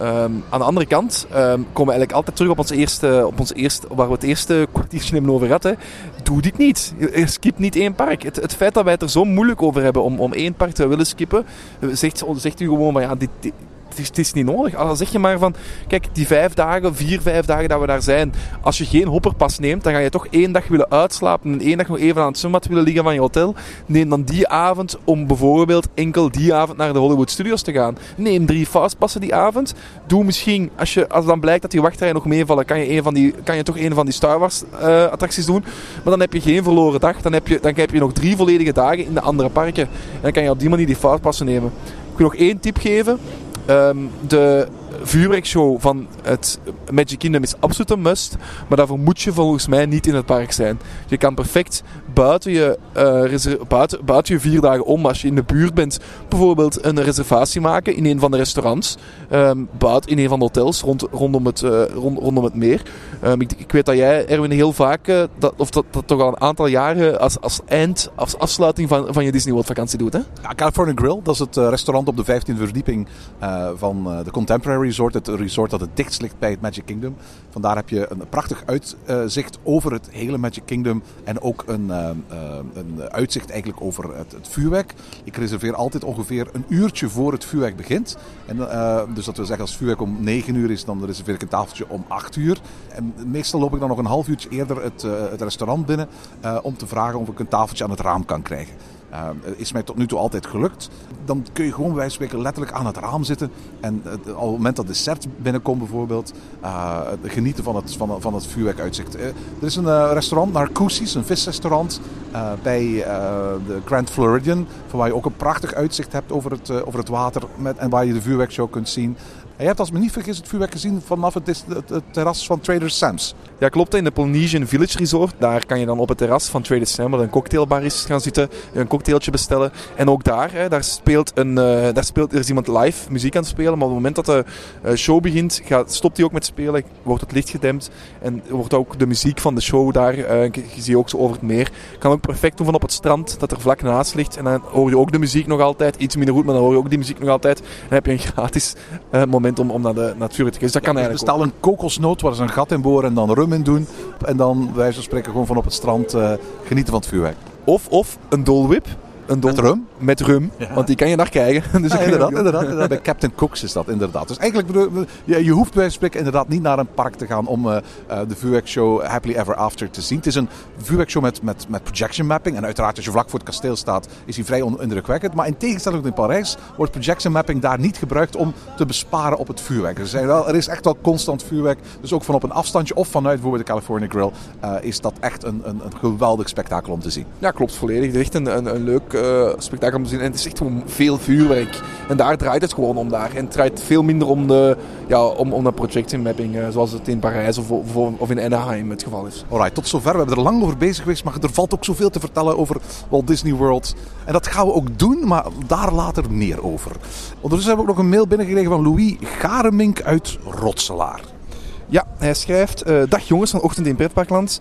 Um, aan de andere kant um, komen we eigenlijk altijd terug op ons eerste, op ons eerste, waar we het eerste kwartiertje hebben over hadden. Doe dit niet. Skip niet één park. Het, het, feit dat wij het er zo moeilijk over hebben om, om één park te willen skippen, zegt, zegt u gewoon van ja, dit het is, is, niet nodig. Al zeg je maar van, kijk, die vijf dagen, vier, vijf dagen dat we daar zijn, als je geen hopperpas neemt, dan ga je toch één dag willen uitslapen en één dag nog even aan het zwembad willen liggen van je hotel. Neem dan die avond om bijvoorbeeld enkel die avond naar de Hollywood Studios te gaan. Neem drie fastpassen die avond. Doe misschien, als, je, als dan blijkt dat die wachtrijen nog meevallen, kan je, een van die, kan je toch een van die Star Wars uh, attracties doen. Maar dan heb je geen verloren dag. Dan heb, je, dan heb je nog drie volledige dagen in de andere parken. En dan kan je op die manier die fastpassen nemen. Ik wil nog één tip geven. Um, de vuurwerkshow van het Magic Kingdom is absoluut een must. Maar daarvoor moet je volgens mij niet in het park zijn. Je kan perfect buiten je, uh, buiten, buiten je vier dagen om, als je in de buurt bent, bijvoorbeeld een reservatie maken in een van de restaurants. Um, buiten in een van de hotels rond, rondom, het, uh, rond, rondom het meer. Um, ik, ik, weet dat jij, Erwin, heel vaak, uh, dat, of dat, dat toch al een aantal jaren als, als eind, als afsluiting van, van je Disney World vakantie doet. Hè? California Grill, dat is het restaurant op de 15e verdieping van de Contemporary Resort, het resort dat het dichtst ligt bij het Magic Kingdom. Vandaar heb je een prachtig uitzicht over het hele Magic Kingdom en ook een, eh, eh, een uitzicht eigenlijk over het, vuurwerk. Ik reserveer altijd ongeveer een uurtje voor het vuurwerk begint. En, eh, dus dat wil zeggen als het vuurwerk om 9 uur is, dan reserveer ik een tafeltje om 8 uur. En meestal loop ik dan nog een half uurtje eerder het, eh, het restaurant binnen eh, om te vragen of ik een tafeltje aan het raam kan krijgen. Uh, is mij tot nu toe altijd gelukt. Dan kun je gewoon bij letterlijk aan het raam zitten. En op het moment dat de dessert binnenkomt bijvoorbeeld, uh, genieten van het, van, van het vuurwerkuitzicht. er is een restaurant, Narcoosse's, een visrestaurant bij de Grand Floridian. Van waar je ook een prachtig uitzicht hebt over het, over het water met, en waar je de vuurwerkshow kunt zien. Je hebt als me niet vergis het vuurwerk gezien vanaf het, het, terras van Trader Sam's. Ja, klopt. In de Polynesian Village Resort. Daar kan je dan op het terras van Trader Sam, waar een cocktailbar is, gaan zitten. Een cocktailtje bestellen. En ook daar, hè, daar, speelt een, uh, daar speelt, er is iemand live muziek aan het spelen. Maar op het moment dat de uh, show begint, gaat, stopt hij ook met spelen. Wordt het licht gedempt. En wordt ook de muziek van de show daar, uh, je ziet ook zo over het meer. Kan ook perfect doen van op het strand, dat er vlak naast ligt. En dan hoor je ook de muziek nog altijd. Iets minder goed, maar dan hoor je ook die muziek nog altijd. En dan heb je een gratis moment om, om naar, de, naar het vuur te gaan. Dus dat kan eigenlijk Bestel een kokosnoot waar ze een gat in boren en dan rum in doen. En dan, wijze van spreken, gewoon van op het strand uh, genieten van het vuurwerk. Of, of een dolwip. Een met rum? Met rum, ja. want die kan je daar krijgen. Dus ja, inderdaad, inderdaad, inderdaad. Bij Captain Cooks is dat inderdaad. Dus eigenlijk, bedoel, je, je hoeft bij spreken inderdaad niet naar een park te gaan om uh, uh, de vuurwerkshow Happily Ever After te zien. Het is een vuurwerkshow met, met, met projection mapping. En uiteraard, als je vlak voor het kasteel staat, is hij vrij indrukwekkend. Maar in tegenstelling tot in Parijs wordt projection mapping daar niet gebruikt om te besparen op het vuurwerk. Er, zijn wel, er is echt wel constant vuurwerk. Dus ook van op een afstandje of vanuit bijvoorbeeld de California Grill uh, is dat echt een, een, een geweldig spektakel om te zien. Ja, klopt volledig. Het is echt een, een, een leuk spektakel om te zien. En het is echt gewoon veel vuurwerk. En daar draait het gewoon om daar. En het draait veel minder om de, ja, om, om de projection mapping. Uh, zoals het in Parijs of, of, of, in Anaheim het geval is. Alright, tot zover. We hebben er lang over bezig geweest. Maar er valt ook zoveel te vertellen over Walt Disney World. En dat gaan we ook doen, maar daar later meer over. Ondertussen hebben we ook nog een mail binnengekregen van Louis Garemink uit Rotselaar. Ja, hij schrijft... Uh, dag jongens van Ochtend in Pretparkland.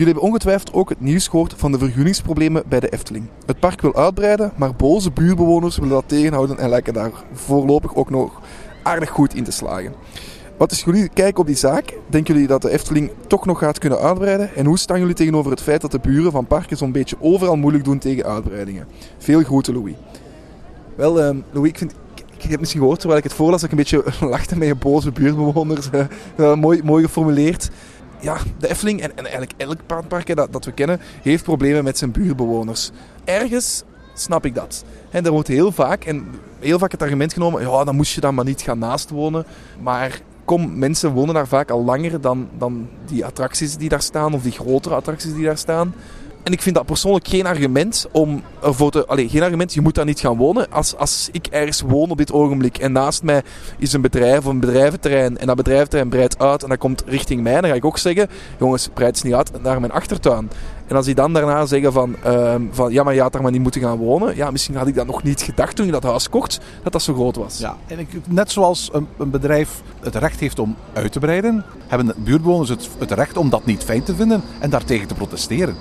Jullie hebben ongetwijfeld ook het nieuws gehoord van de vergunningsproblemen bij de Efteling. Het park wil uitbreiden, maar boze buurbewoners willen dat tegenhouden en lijken daar voorlopig ook nog aardig goed in te slagen. Wat is jullie kijk op die zaak? Denken jullie dat de Efteling toch nog gaat kunnen uitbreiden? En hoe staan jullie tegenover het feit dat de buren van parken zo'n beetje overal moeilijk doen tegen uitbreidingen? Veel groeten, Louis. Wel, um, Louis, ik vind, ik heb misschien gehoord terwijl ik het voorlas dat ik een beetje lachte met je boze buurtbewoners. Uh, mooi, mooi geformuleerd ja, de Efteling en, en eigenlijk elk park dat, dat we kennen, heeft problemen met zijn buurbewoners. Ergens snap ik dat. En er wordt heel vaak, en heel vaak het argument genomen, ja, dan moest je dan maar niet gaan naast wonen. Maar kom, mensen wonen daar vaak al langer dan, dan die attracties die daar staan, of die grotere attracties die daar staan. En ik vind dat persoonlijk geen argument om ervoor te. Allee, geen argument, je moet daar niet gaan wonen. Als, als ik ergens woon op dit ogenblik en naast mij is een bedrijf of een bedrijventerrein en dat bedrijventerrein breidt uit en dat komt richting mij, dan ga ik ook zeggen: jongens, breidt het niet uit naar mijn achtertuin. En als die dan daarna zeggen van, um, van ja, maar je had daar maar niet moeten gaan wonen. Ja, misschien had ik dat nog niet gedacht toen je dat huis kocht, dat dat zo groot was. Ja, en ik, net zoals een, een bedrijf het recht heeft om uit te breiden, hebben de buurtbewoners het, het recht om dat niet fijn te vinden en daartegen te protesteren.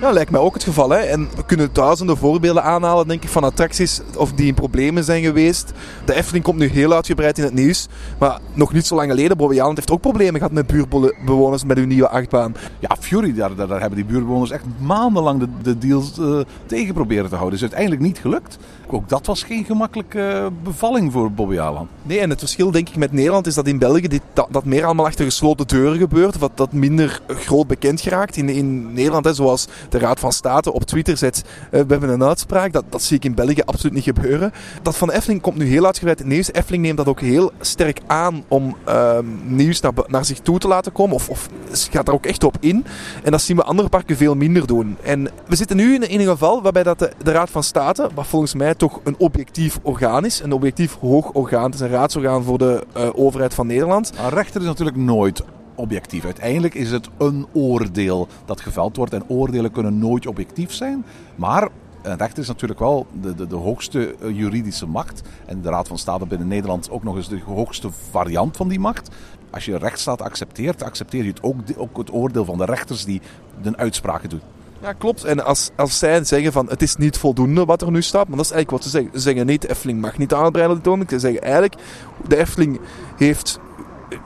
Ja, lijkt mij ook het geval. Hè. En we kunnen duizenden voorbeelden aanhalen, denk ik, van attracties of die in problemen zijn geweest. De Efteling komt nu heel uitgebreid in het nieuws. Maar nog niet zo lang geleden, Bobby Aland heeft ook problemen gehad met buurbewoners met hun nieuwe achtbaan. Ja, Fury, daar, daar, daar hebben die buurbewoners echt maandenlang de, de deals uh, tegen proberen te houden. is uiteindelijk niet gelukt. Ook dat was geen gemakkelijke bevalling voor Bobby Aland. Nee, en het verschil denk ik met Nederland is dat in België dit, dat, dat meer allemaal achter gesloten deuren gebeurt. Dat, dat minder groot bekend geraakt. In, in Nederland, hè, zoals de Raad van State op Twitter zet, uh, we hebben een uitspraak. Dat, dat zie ik in België absoluut niet gebeuren. Dat van de Efteling komt nu heel uitgebreid nieuws. De Efteling neemt dat ook heel sterk aan om uh, nieuws naar, naar, zich toe te laten komen. Of, of gaat daar ook echt op in. En dat zien we andere parken veel minder doen. En we zitten nu in, in een geval waarbij dat de, Raad van State, wat volgens mij toch een objectief orgaan is, een objectief hoog orgaan, het is een raadsorgaan voor de uh, overheid van Nederland. Een rechter is natuurlijk nooit objectief. Uiteindelijk is het een oordeel dat geveld wordt. En oordelen kunnen nooit objectief zijn. Maar een rechter is natuurlijk wel de, de, de hoogste juridische macht. En de Raad van State binnen Nederland ook nog eens de hoogste variant van die macht. Als je rechtsstaat accepteert, accepteer je ook, ook het oordeel van de rechters die de uitspraken doen. Ja, klopt. En als, als zij zeggen van het is niet voldoende wat er nu staat, maar dat is eigenlijk wat ze zeggen. Ze zeggen niet, de Efteling mag niet dit ogenblik. Ze zeggen eigenlijk, de Efteling heeft,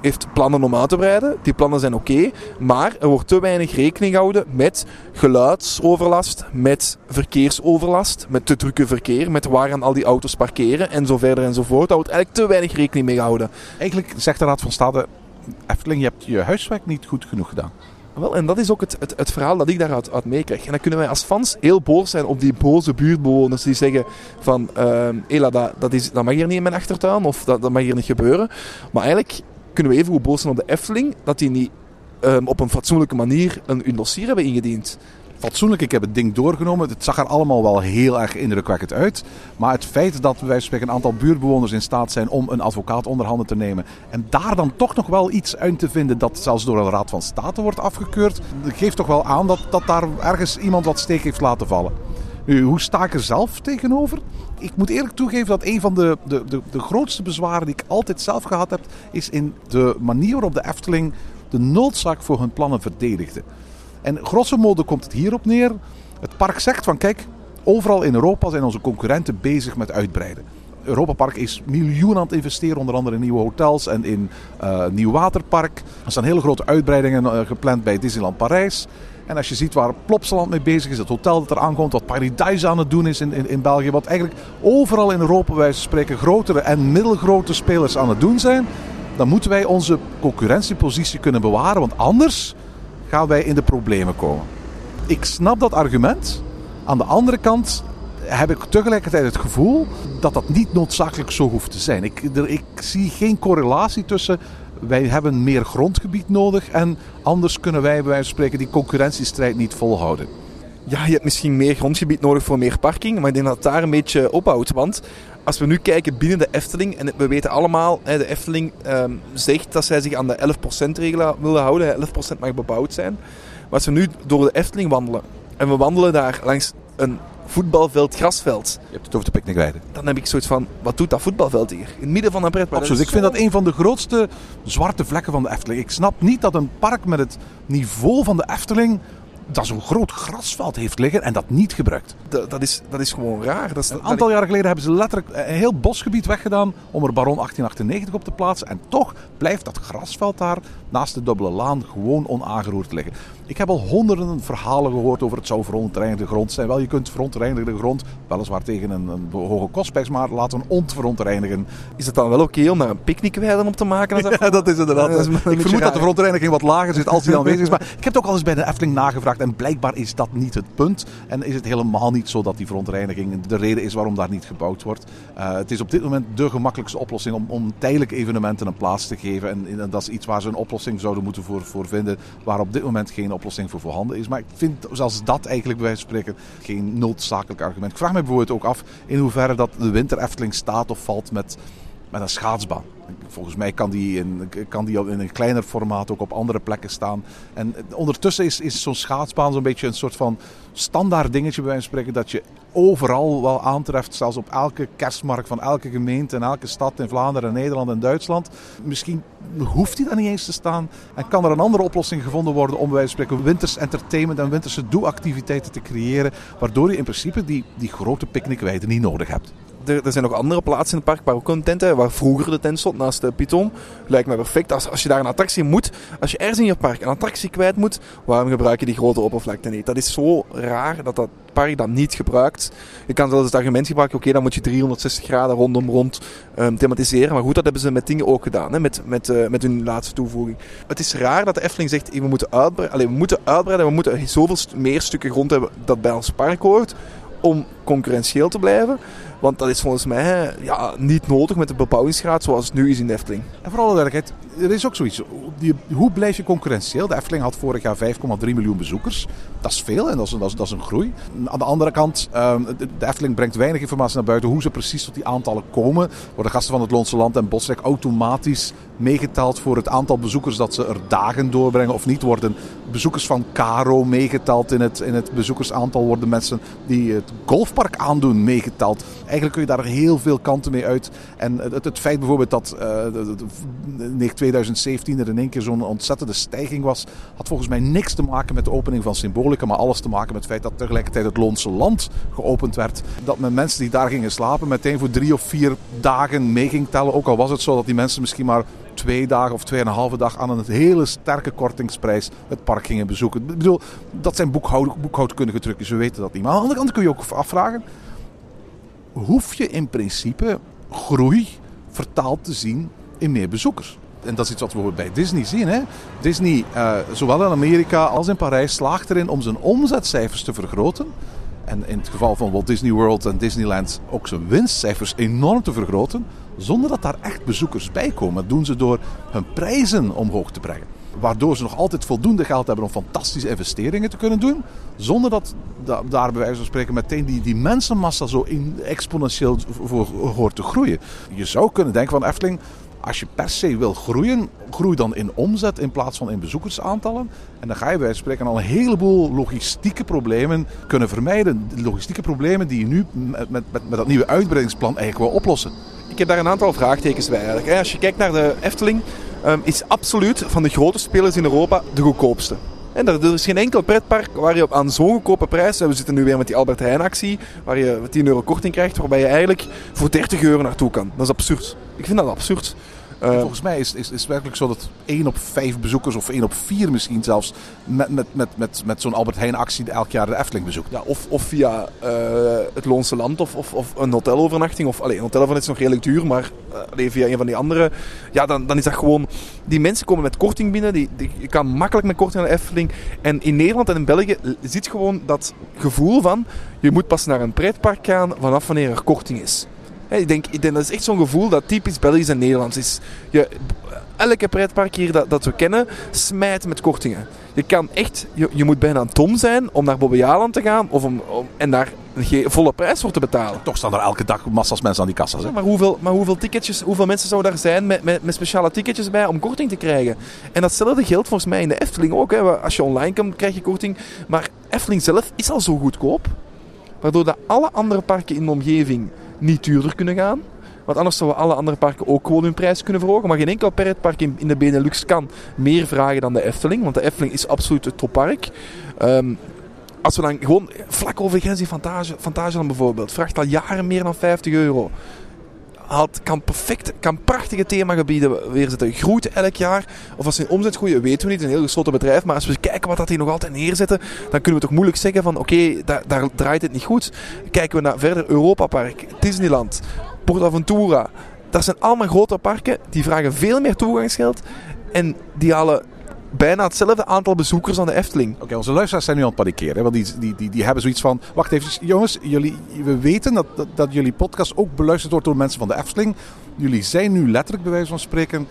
heeft plannen om uit te breiden. Die plannen zijn oké, maar er wordt te weinig rekening gehouden met geluidsoverlast, met verkeersoverlast, met te drukke verkeer, met waar gaan al die auto's parkeren en zo verder en zo voort. Daar wordt eigenlijk te weinig rekening mee gehouden. Eigenlijk zegt de Raad van State, Efteling, je hebt je huiswerk niet goed genoeg gedaan. Wel, en dat is ook het, het, het verhaal dat ik daaruit uit meekrijg. En dan kunnen wij als fans heel boos zijn op die boze buurtbewoners die zeggen van... ehm Ela, dat, dat, is, dat mag hier niet in mijn achtertuin of dat, dat mag hier niet gebeuren. Maar eigenlijk kunnen we even goed boos zijn op de Efteling dat die niet ehm, op een fatsoenlijke manier een, dossier hebben ingediend. Fatsoenlijk, ik heb het ding doorgenomen. Het zag er allemaal wel heel erg indrukwekkend uit. Maar het feit dat wij spreken een aantal buurtbewoners in staat zijn om een advocaat onder handen te nemen. En daar dan toch nog wel iets uit te vinden dat zelfs door een Raad van State wordt afgekeurd. Geeft toch wel aan dat, dat daar ergens iemand wat steek heeft laten vallen. Nu, hoe sta ik er zelf tegenover? Ik moet eerlijk toegeven dat een van de, de, de, de grootste bezwaren die ik altijd zelf gehad heb, is in de manier waarop de Efteling de noodzaak voor hun plannen verdedigde. En grosso modo komt het hierop neer. Het park zegt van kijk, overal in Europa zijn onze concurrenten bezig met uitbreiden. Europa Park is miljoenen aan het investeren, onder andere in nieuwe hotels en in eh, nieuw waterpark. Er staan hele grote uitbreidingen eh, gepland bij Disneyland Parijs. En als je ziet waar Plopsaland mee bezig is, het hotel dat er aankomt, wat Paradise aan het doen is in, in, in België, wat eigenlijk overal in Europa, van spreken, grotere en middelgrote spelers aan het doen zijn, dan moeten wij onze concurrentiepositie kunnen bewaren, want anders gaan wij in de problemen komen. Ik snap dat argument. Aan de andere kant heb ik tegelijkertijd het gevoel dat dat niet noodzakelijk zo hoeft te zijn. Ik, ik zie geen correlatie tussen wij hebben meer grondgebied nodig en anders kunnen wij bij wijze van spreken die concurrentiestrijd niet volhouden. Ja, je hebt misschien meer grondgebied nodig voor meer parking, maar ik denk dat het daar een beetje ophoudt. Want als we nu kijken binnen de Efteling, en we weten allemaal, de Efteling ehm, zegt dat zij zich aan de 11%-regel willen houden. hè, 11% mag bebouwd zijn. Maar als we nu door de Efteling wandelen, en we wandelen daar langs een voetbalveld, grasveld, Je hebt het over de picknickweide. dan heb ik zoiets van, wat doet dat voetbalveld hier? In het midden van een pretpark. Absoluut. Ik vind dat een van de grootste zwarte vlekken van de Efteling. Ik snap niet dat een park met het niveau van de Efteling dat zo'n groot grasveld heeft liggen en dat niet gebruikt. Dat, dat, is, dat is gewoon raar. Dat is, Een aantal jaren geleden hebben ze letterlijk een heel bosgebied weggedaan om er Baron 1898 op te plaatsen. En toch blijft dat grasveld daar naast de dubbele laan gewoon onaangeroerd liggen. Ik heb al honderden verhalen gehoord over het zou verontreinigde grond zijn. Wel, je kunt verontreinigde grond, weliswaar tegen een, een hoge kostprijs, maar laten we ontverontreinigen. Is het dan wel oké om daar een picknickweide op te maken? dat- Ja, dat is inderdaad. Dat is een ik vermoed dat de verontreiniging wat lager zit als die aanwezig is. Maar ik heb het ook al eens bij de Efteling nagevraagd. En blijkbaar is dat niet het punt. En is het helemaal niet zo dat die verontreiniging de reden is waarom daar niet gebouwd wordt. Eh, het is op dit moment de gemakkelijkste oplossing om, om tijdelijke evenementen een plaats te geven. En, en dat is iets waar ze een oplossing zouden moeten voor, voor vinden. Waar op dit moment geen oplossing voor voorhanden is. Maar ik vind zelfs dat eigenlijk bij wijze van spreken geen noodzakelijk argument. Ik vraag me bijvoorbeeld ook af in hoeverre dat de winter Efteling staat of valt met met een schaatsbaan. Volgens mij kan die, in, kan die in een kleiner formaat ook op andere plekken staan. En ondertussen is, is zo'n schaatsbaan zo'n beetje een soort van standaard dingetje bij wijze van spreken. Dat je overal wel aantreft, zelfs op elke kerstmarkt van elke gemeente en elke stad in Vlaanderen, Nederland en Duitsland. Misschien hoeft die daar niet eens te staan. En kan er een andere oplossing gevonden worden om bij wijze van spreken winters entertainment en winterse doe-activiteiten te creëren. Waardoor je in principe die, die grote picknickweiden niet nodig hebt. Er, er zijn nog andere plaatsen in het park waar ook een tent is, waar vroeger de tent stond naast de Python. Lijkt mij perfect. Als, als je daar een attractie moet, als je ergens in je park een attractie kwijt moet, waarom gebruik je die grote oppervlakte niet? Dat is zo raar dat dat park dat niet gebruikt. Je kan zelfs het argument gebruiken, oké, dan moet je 360 graden rondom rond ehm, thematiseren. Maar goed, dat hebben ze met dingen ook gedaan, hè, met, met, eh, met hun laatste toevoeging. Het is raar dat de Efteling zegt, we moeten uitbreiden, we moeten uitbreiden, we moeten zoveel meer stukken grond hebben dat bij ons park hoort, om concurrentieel te blijven. Want dat is volgens mij ja, niet nodig met de bebouwingsgraad zoals het nu is in de Efteling. En voor alle duidelijkheid, er is ook zoiets. Hoe blijf je concurrentieel? De Efteling had vorig jaar 5,3 miljoen bezoekers. Dat is veel en dat is, dat is, een groei. Aan de andere kant, ehm, de- Efteling brengt weinig informatie naar buiten hoe ze precies tot die aantallen komen. Worden gasten van het Loonse Land en Bosrijk automatisch meegeteld voor het aantal bezoekers dat ze er dagen doorbrengen of niet? Worden bezoekers van Caro meegeteld in het, in het bezoekersaantal? Worden mensen die het pretpark aandoen meegeteld. Eigenlijk kun je daar heel veel kanten mee uit. En het, het feit bijvoorbeeld dat eh, de- de- 2017 er in één keer zo'n ontzettende stijging was, had volgens mij niks te maken met de opening van Symbolica, maar alles te maken met het feit dat tegelijkertijd het Loonse Land geopend werd. Dat men mensen die daar gingen slapen meteen voor drie of vier dagen mee ging tellen. Ook al was het zo dat die mensen misschien maar twee dagen of tweeënhalve dag aan een hele sterke kortingsprijs het park gingen bezoeken. Ik bedoel, dat zijn boekhoud, boekhoudkundige trucjes, we weten dat niet. Maar aan de andere kant kun je ook afvragen, hoef je in principe groei vertaald te zien in meer bezoekers? En dat is iets wat we bij Disney zien. Hè? Disney, eh, zowel in Amerika als in Parijs, slaagt erin om zijn omzetcijfers te vergroten. En in het geval van Walt Disney World en Disneyland ook zijn winstcijfers enorm te vergroten. Zonder dat daar echt bezoekers bij komen. Dat doen ze door hun prijzen omhoog te brengen. Waardoor ze nog altijd voldoende geld hebben om fantastische investeringen te kunnen doen. Zonder dat da- daar bij wijze van spreken meteen die, die mensenmassa zo in, exponentieel voor hoort te groeien. Je zou kunnen denken van Efteling, als je per se wil groeien, groei dan in omzet in plaats van in bezoekersaantallen. En dan ga je bij spreken al een heleboel logistieke problemen kunnen vermijden. De logistieke problemen die je nu met, met, met dat nieuwe uitbreidingsplan eigenlijk wil oplossen. Ik heb daar een aantal vraagtekens bij eigenlijk. Als je kijkt naar de Efteling, ehm, is absoluut van de grote spelers in Europa de goedkoopste. En er is geen enkel pretpark waar je op aan zo'n goedkope prijs... We zitten nu weer met die Albert Heijn actie, waar je 10 euro korting krijgt... waarbij je eigenlijk voor 30 euro naartoe kan. Dat is absurd. Ik vind dat absurd. En Eh, volgens mij is, is, is het werkelijk zo dat 1 op 5 bezoekers, of 1 op 4 misschien zelfs, met, met, met, met, met zo'n Albert Heijn actie elk jaar de Efteling bezoekt. ja, of, of via eh, het Loonse Land of, of, of een hotelovernachting. Of, allee, een hotelovernachting is nog redelijk duur, maar eh, allee, via een van die andere... Ja, dan, dan is dat gewoon... Die mensen komen met korting binnen. Die, die, je kan makkelijk met korting naar de Efteling. En in Nederland en in België zit gewoon dat gevoel van... Je moet pas naar een pretpark gaan vanaf wanneer er korting is. Ik, denk, ik denk dat is echt zo'n gevoel dat typisch Belgisch en Nederlands is. Je, elke pretpark hier dat, dat we kennen, smijt met kortingen. Je kan echt, je, je moet bijna een tom zijn om naar Bobbejaanland te gaan of om, om, en daar een volle prijs voor te betalen. Toch staan er elke dag massas mensen aan die kassa's. Hè? Ja, maar hoeveel, maar hoeveel ticketjes, hoeveel mensen zouden daar zijn met, met, met speciale ticketjes bij om korting te krijgen? En datzelfde geldt volgens mij in de Efteling ook. Hè. Als je online komt, krijg je korting. Maar Efteling zelf is al zo goedkoop, waardoor dat alle andere parken in de omgeving niet duurder kunnen gaan. Want anders zouden alle andere parken ook gewoon hun prijs kunnen verhogen. Maar geen enkel pretpark in, in de Benelux kan meer vragen dan de Efteling. Want de Efteling is absoluut het toppark. Ehm, als we dan gewoon vlak over de grens in Fantasialand bijvoorbeeld, vraagt al jaren meer dan 50 euro. Had, kan perfect, kan prachtige themagebieden weerzetten. Groeit elk jaar. Of als ze in omzet groeien, weten we niet. Een heel gesloten bedrijf. Maar als we kijken wat dat die nog altijd neerzetten, dan kunnen we toch moeilijk zeggen van oké, daar, daar draait het niet goed. Kijken we naar verder Europa Park, Disneyland, PortAventura. Dat zijn allemaal grote parken. Die vragen veel meer toegangsgeld. En die halen bijna hetzelfde aantal bezoekers aan de Efteling. Oké, onze luisteraars zijn nu aan het panikeren. Hè? Want die, die, die, die hebben zoiets van... Wacht even, jongens. Jullie, we weten dat, dat, dat jullie podcast ook beluisterd wordt door mensen van de Efteling. Jullie zijn nu letterlijk, bij wijze van spreken...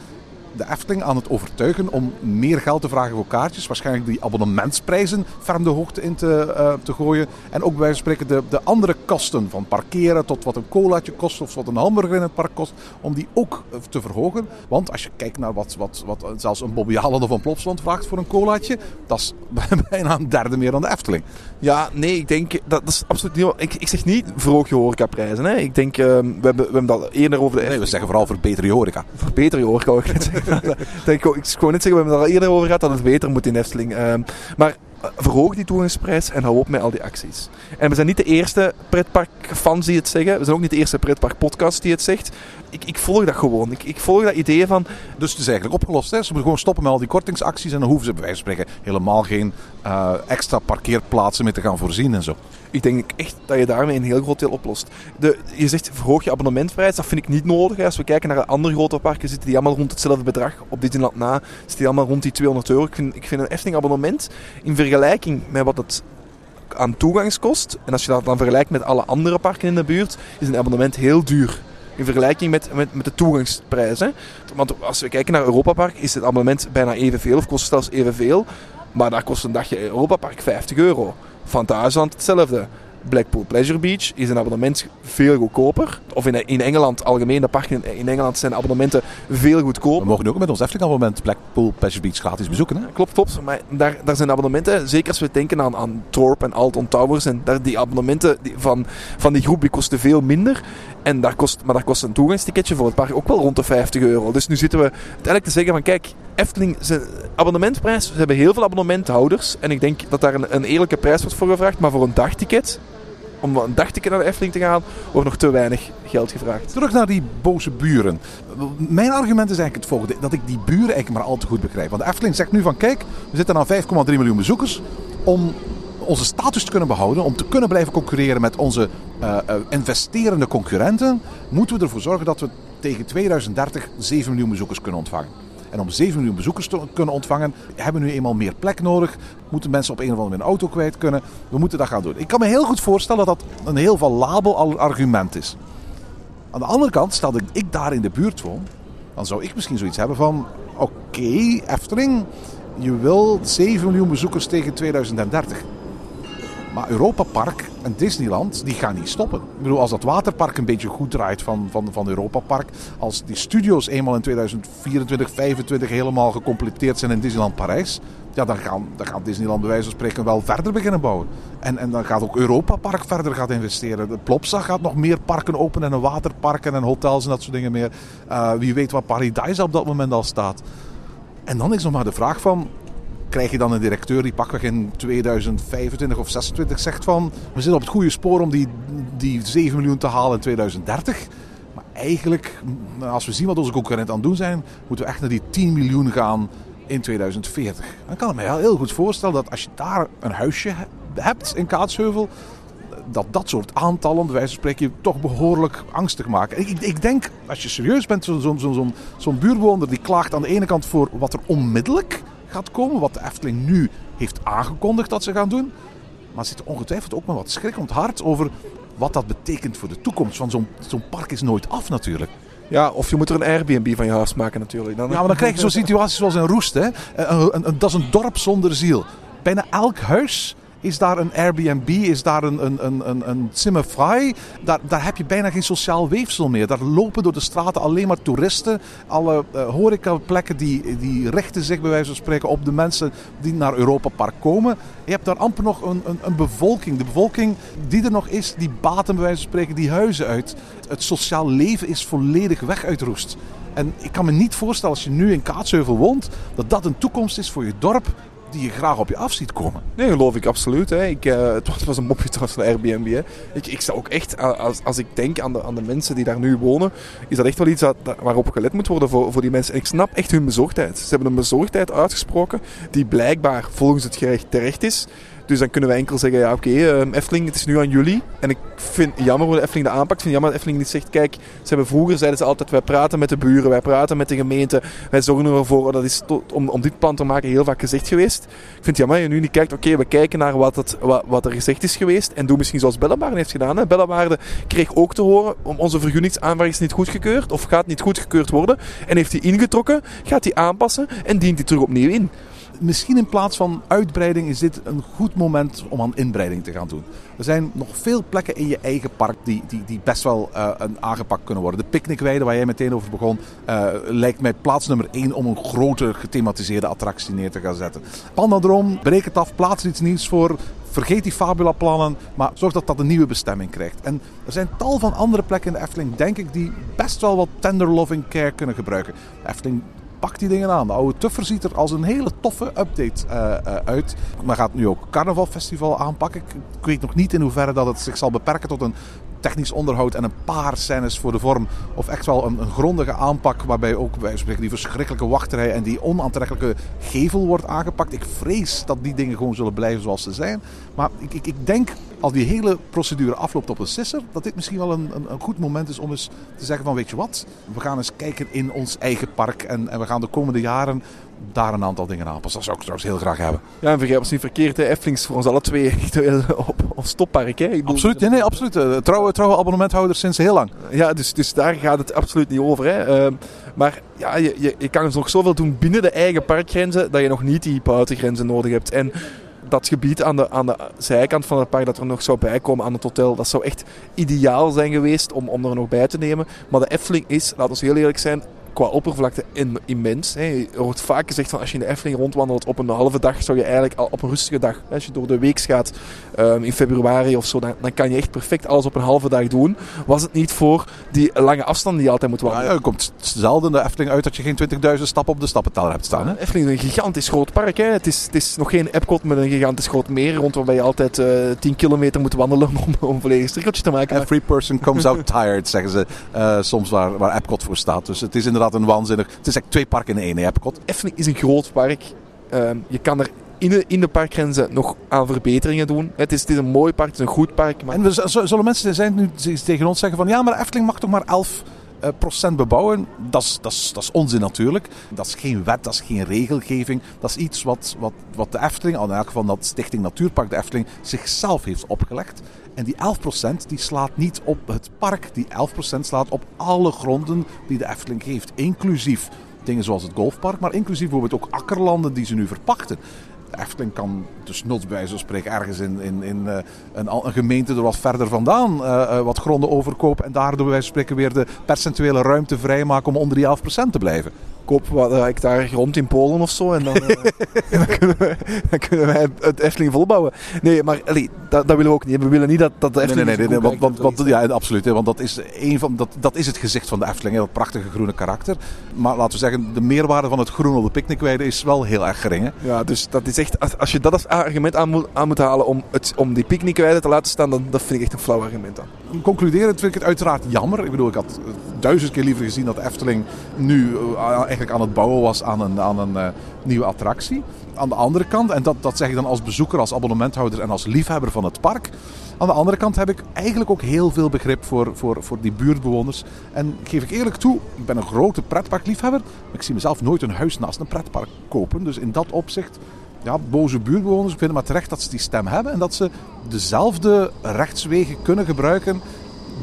de Efteling aan het overtuigen om meer geld te vragen voor kaartjes. Waarschijnlijk die abonnementsprijzen ferm de hoogte in te, eh, te gooien. En ook bij wijze van spreken de, de andere kosten. Van parkeren tot wat een colaatje kost of wat een hamburger in het park kost. Om die ook eh, te verhogen. Want als je kijkt naar wat, wat, wat zelfs een Bobby Haaland of een Plopsland vraagt voor een colaatje. Dat is bijna een derde meer dan de Efteling. Ja, nee, ik denk dat, dat is absoluut niet. Ik, ik zeg niet verhoog je horecaprijzen. Hè. Ik denk, ehm, we, hebben, we hebben dat eerder over de Nee, we zeggen vooral verbeter je horeca. Verbeter je horeca, ik net ik, ik zou net zeggen, we hebben het al eerder over gehad dat het beter moet in Efteling. Ehm, maar verhoog die toegangsprijs en hou op met al die acties. En we zijn niet de eerste pretparkfans die het zeggen. We zijn ook niet de eerste pretparkpodcast die het zegt. Ik, ik volg dat gewoon. Ik, ik volg dat idee van... Dus het is eigenlijk opgelost. Hè? Ze moeten gewoon stoppen met al die kortingsacties. En dan hoeven ze bij wijze van spreken helemaal geen eh, extra parkeerplaatsen meer te gaan voorzien en zo. Ik denk echt dat je daarmee een heel groot deel oplost. De, je zegt verhoog je abonnementprijs, dat vind ik niet nodig. Als we kijken naar de andere grote parken, zitten die allemaal rond hetzelfde bedrag. Op Disneyland na zitten die allemaal rond die 200 euro. Ik vind, ik vind een Efteling abonnement in vergelijking met wat het aan toegangskost. En als je dat dan vergelijkt met alle andere parken in de buurt, is een abonnement heel duur. In vergelijking met, met, met de toegangsprijs. Hè. Want als we kijken naar Europa Park, is het abonnement bijna evenveel, of kost zelfs evenveel. Maar daar kost een dagje Europa Park 50 euro. Fantasieland hetzelfde. Blackpool Pleasure Beach is een abonnement veel goedkoper. Of in, in Engeland, algemeen, de parken in, in Engeland zijn abonnementen veel We goedkoper. mogen nu ook met ons Efteling abonnement Blackpool Pleasure Beach gratis bezoeken. Hè? Klopt, klopt. Maar daar, daar zijn abonnementen, zeker als we denken aan, aan Thorpe en Alton Towers. En daar, die abonnementen die van, van die groep die kosten veel minder. En daar kost, maar daar kost een toegangsticketje voor het park ook wel rond de 50 euro. Dus nu zitten we uiteindelijk te zeggen van kijk, Efteling, zijn abonnementprijs, ze hebben heel veel abonnementhouders. En ik denk dat daar een, een eerlijke prijs wordt voor gevraagd. Maar voor een dagticket, om een dagticket naar de Efteling te gaan, wordt nog te weinig geld gevraagd. Terug naar die boze buren. Mijn argument is eigenlijk het volgende: dat ik die buren eigenlijk maar al te goed begrijp. Want de Efteling zegt nu van kijk, we zitten aan 5,3 miljoen bezoekers. Om onze status te kunnen behouden, om te kunnen blijven concurreren met onze eh, eh, investerende concurrenten, moeten we ervoor zorgen dat we tegen 2030 7 miljoen bezoekers kunnen ontvangen. En om 7 miljoen bezoekers te kunnen ontvangen, hebben we nu eenmaal meer plek nodig. Moeten mensen op een of andere manier een auto kwijt kunnen. We moeten dat gaan doen. Ik kan me heel goed voorstellen dat dat een heel valabel argument is. Aan de andere kant, stel dat ik daar in de buurt woon, dan zou ik misschien zoiets hebben van: oké, Efteling, je wil 7 miljoen bezoekers tegen 2030. Maar Europa Park en Disneyland, die gaan niet stoppen. Ik bedoel, als dat waterpark een beetje goed draait van, van, van Europa Park, als die studio's eenmaal in 2024, 2025 helemaal gecompleteerd zijn in Disneyland Parijs, ja, dan, gaan, dan gaat Disneyland bij wijze van spreken wel verder beginnen bouwen. En, en dan gaat ook Europa Park verder gaat investeren. De Plopsa gaat nog meer parken openen en waterparken en hotels en dat soort dingen meer. Eh, wie weet waar Paradise op dat moment al staat. En dan is nog maar de vraag van, krijg je dan een directeur die pakweg in 2025 of 26 zegt van... We zitten op het goede spoor om die, die 7 miljoen te halen in 2030. Maar eigenlijk, als we zien wat onze concurrenten aan het doen zijn... moeten we echt naar die 10 miljoen gaan in 2040. Dan kan ik me heel goed voorstellen dat als je daar een huisje he- hebt in Kaatsheuvel... Dat dat soort aantallen, bij wijze van spreken, je toch behoorlijk angstig maken. Ik, ik, denk, als je serieus bent, zo'n zo, zo, zo'n zo'n buurtbewoner die klaagt aan de ene kant voor wat er onmiddellijk gaat komen, wat de Efteling nu heeft aangekondigd dat ze gaan doen. Maar zit ongetwijfeld ook met wat schrik om het hart over wat dat betekent voor de toekomst. Want zo'n zo'n park is nooit af natuurlijk. Ja, of je moet er een Airbnb van je huis maken natuurlijk. Dan, Ja, maar dan krijg je zo'n situatie zoals in Roest. Hè? Een, een- een- dat is een dorp zonder ziel. Bijna elk huis is daar een Airbnb, is daar een, een, een, een, een Zimmerfrei. Daar, daar heb je bijna geen sociaal weefsel meer. Daar lopen door de straten alleen maar toeristen. Alle eh, horecaplekken die, die richten zich bij wijze van spreken op de mensen die naar Europa Park komen. Je hebt daar amper nog een, een, een bevolking. De bevolking die er nog is, die baten bij wijze van spreken die huizen uit. Het sociaal leven is volledig weg uit Roest. En ik kan me niet voorstellen als je nu in Kaatsheuvel woont, dat dat een toekomst is voor je dorp die je graag op je af ziet komen. Nee, geloof ik absoluut. Hè. Ik, eh, het, was, een mopje trouwens van Airbnb. Hè. Ik, ik sta ook echt, als, als ik denk aan de, aan de mensen die daar nu wonen, is dat echt wel iets dat- waarop gelet moet worden voor, voor die mensen. En ik snap echt hun bezorgdheid. Ze hebben een bezorgdheid uitgesproken die blijkbaar volgens het gerecht terecht is. Dus dan kunnen wij enkel zeggen, ja oké, ehm, Efteling, het is nu aan jullie. En ik vind jammer hoe de Efteling dat aanpakt. Ik vind jammer dat Efteling niet zegt, kijk, ze hebben vroeger, zeiden ze altijd, wij praten met de buren, wij praten met de gemeente. Wij zorgen ervoor, dat is om, om dit plan te maken heel vaak gezegd geweest. Ik vind het jammer dat je nu niet kijkt, oké, we kijken naar wat, het, wat, wat er gezegd is geweest. En doe misschien zoals Bellewaarde heeft gedaan. Hè. Kreeg ook te horen, om onze vergunningsaanvraag is niet goedgekeurd, of gaat niet goedgekeurd worden. En heeft die ingetrokken, gaat die aanpassen en dient die terug opnieuw in. Misschien in plaats van uitbreiding is dit een goed moment om aan inbreiding te gaan doen. Er zijn nog veel plekken in je eigen park die, die, die best wel eh, aangepakt kunnen worden. De picknickweide waar jij meteen over begon, eh, lijkt mij plaats nummer één om een grote gethematiseerde attractie neer te gaan zetten. Pandadroom, breek het af, plaats iets nieuws voor. Vergeet die Fabula-plannen, maar zorg dat dat een nieuwe bestemming krijgt. En er zijn tal van andere plekken in de Efteling, denk ik, die best wel wat tender loving care kunnen gebruiken. Efteling pak die dingen aan. De oude Tuffer ziet er als een hele toffe update eh, eh, uit. Maar gaat nu ook Carnavalfestival aanpakken. Ik, weet nog niet in hoeverre dat het zich zal beperken tot een technisch onderhoud en een paar scènes voor de vorm. Of echt wel een, een grondige aanpak waarbij ook spreken die verschrikkelijke wachterij en die onaantrekkelijke gevel wordt aangepakt. Ik vrees dat die dingen gewoon zullen blijven zoals ze zijn. Maar ik, ik, ik denk als die hele procedure afloopt op een sisser, dat dit misschien wel een, een, een goed moment is om eens te zeggen van weet je wat, we gaan eens kijken in ons eigen park en, en we gaan de komende jaren daar een aantal dingen aanpassen. Dat zou ik trouwens heel graag hebben. Ja, en vergeet ons niet verkeerd, hè. Efteling is voor ons alle twee echt op, op stoppark. Hè. Ik bedoel, Absoluut, nee, nee, absoluut. Eh, Trouwe, trouwe abonnementhouders sinds heel lang. Ja, dus, dus daar gaat het absoluut niet over. Hè. Ehm, maar ja, je, je, je kan dus nog zoveel doen binnen de eigen parkgrenzen dat je nog niet die buitengrenzen nodig hebt. En dat gebied aan de, aan de zijkant van het park dat er nog zou bijkomen aan het hotel, dat zou echt ideaal zijn geweest om, om er nog bij te nemen. Maar de Efteling is, laten we heel eerlijk zijn, qua oppervlakte in, immens. Hè. Er wordt vaak gezegd van als je in de Efteling rondwandelt op een halve dag, zou je eigenlijk al op een rustige dag, als je door de week gaat um, in februari of zo, dan, dan, kan je echt perfect alles op een halve dag doen. Was het niet voor die lange afstand die je altijd moet wandelen? Ja, je komt zelden de Efteling uit dat je geen 20.000 stappen op de stappenteller hebt staan. Hè? Efteling is een gigantisch groot park. Hè. Het, is, het is nog geen Epcot met een gigantisch groot meer rond waarbij je altijd uh, eh, 10 kilometer moet wandelen om, om een volledig strikkeltje te maken. Every person comes out tired, zeggen ze uh, soms waar, waar Epcot voor staat. Dus het is inderdaad een waanzinnig... Het is echt twee parken in één, Epcot. Efteling is een groot park. Uh, je kan er in de, in de parkgrenzen nog aan verbeteringen doen. Het is, het is een mooi park, het is een goed park. Maar... En we, zullen mensen zijn nu tegen ons zeggen van ja, maar Efteling mag toch maar 11 uh, procent bebouwen. Dat is, dat, is, dat is onzin natuurlijk. Dat is geen wet, dat is geen regelgeving. Dat is iets wat, wat, wat de Efteling, in elk geval dat Stichting Natuurpark de Efteling, zichzelf heeft opgelegd. En die 11% die slaat niet op het park. Die 11% slaat op alle gronden die de Efteling geeft. Inclusief dingen zoals het golfpark, maar inclusief bijvoorbeeld ook akkerlanden die ze nu verpachten. Efteling kan dus not bij zo spreken ergens in, in, in uh, een, een, gemeente er wat verder vandaan uh, uh, wat gronden overkopen en daardoor bij spreken weer de percentuele ruimte vrijmaken om onder die 11% te blijven koop wat ik daar grond in Polen of zo. En dan, uh, dan, kunnen, wij, dan kunnen wij het Efteling volbouwen. Nee, maar allee, dat, dat, willen we ook niet. We willen niet dat, dat de Efteling... Nee, nee, nee, nee want, want, ja, absoluut. Hè, want dat is, een van, dat, dat is het gezicht van de Efteling. Hè, dat prachtige groene karakter. Maar laten we zeggen, de meerwaarde van het groen op de picknickweide is wel heel erg gering. Hè? Ja, dus dat is echt... Als, als je dat als argument aan moet, aan moet halen om, het, om die picknickweide te laten staan, dan dat vind ik echt een flauw argument aan. Concluderend vind ik het uiteraard jammer. Ik bedoel, ik had duizend keer liever gezien dat de Efteling nu uh, eigenlijk aan het bouwen was aan een, aan een uh, nieuwe attractie. Aan de andere kant, en dat, dat zeg ik dan als bezoeker, als abonnementhouder en als liefhebber van het park. Aan de andere kant heb ik eigenlijk ook heel veel begrip voor, voor, voor die buurtbewoners. En geef ik eerlijk toe, ik ben een grote pretparkliefhebber. Maar ik zie mezelf nooit een huis naast een pretpark kopen. Dus in dat opzicht ja, boze buurtbewoners, ik vind het maar terecht dat ze die stem hebben en dat ze dezelfde rechtswegen kunnen gebruiken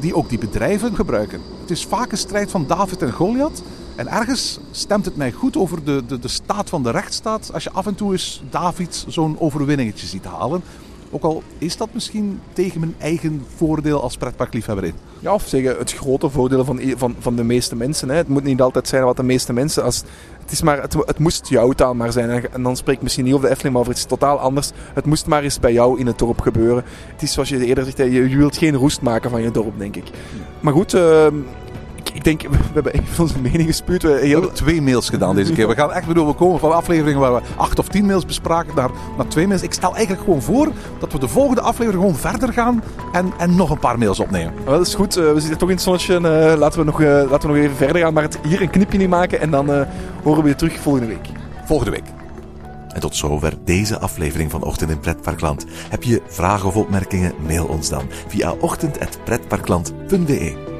die ook die bedrijven gebruiken. Het is vaak een strijd van David en Goliath. En ergens stemt het mij goed over de, de, de staat van de rechtsstaat als je af en toe eens David zo'n overwinningetje ziet halen. Ook al is dat misschien tegen mijn eigen voordeel als pretparkliefhebber in. Ja, of zeggen het grote voordeel van, van, van de meeste mensen. Hè. Het moet niet altijd zijn wat de meeste mensen... Als, het, is maar, het, het moest jouw taal maar zijn. En dan spreek ik misschien niet over de Efteling, maar over iets totaal anders. Het moest maar eens bij jou in het dorp gebeuren. Het is zoals je eerder zegt, je, je wilt geen roest maken van je dorp, denk ik. Maar goed... Uh, ik denk, we hebben even onze mening gespuurd. We, heel... we hebben twee mails gedaan deze keer. We gaan echt bedoel, we komen van afleveringen waar we acht of tien mails bespraken naar, naar twee mails. Ik stel eigenlijk gewoon voor dat we de volgende aflevering gewoon verder gaan en, en nog een paar mails opnemen. Wel, dat is goed. Uh, we zitten toch in het zonnetje. Uh, laten, we nog, uh, laten we nog even verder gaan. Maar het, hier een knipje niet maken en dan horen we je terug volgende week. Volgende week. En tot zover deze aflevering van Ochtend in Pretparkland. Heb je vragen of opmerkingen? Mail ons dan via ochtend.pretparkland.be.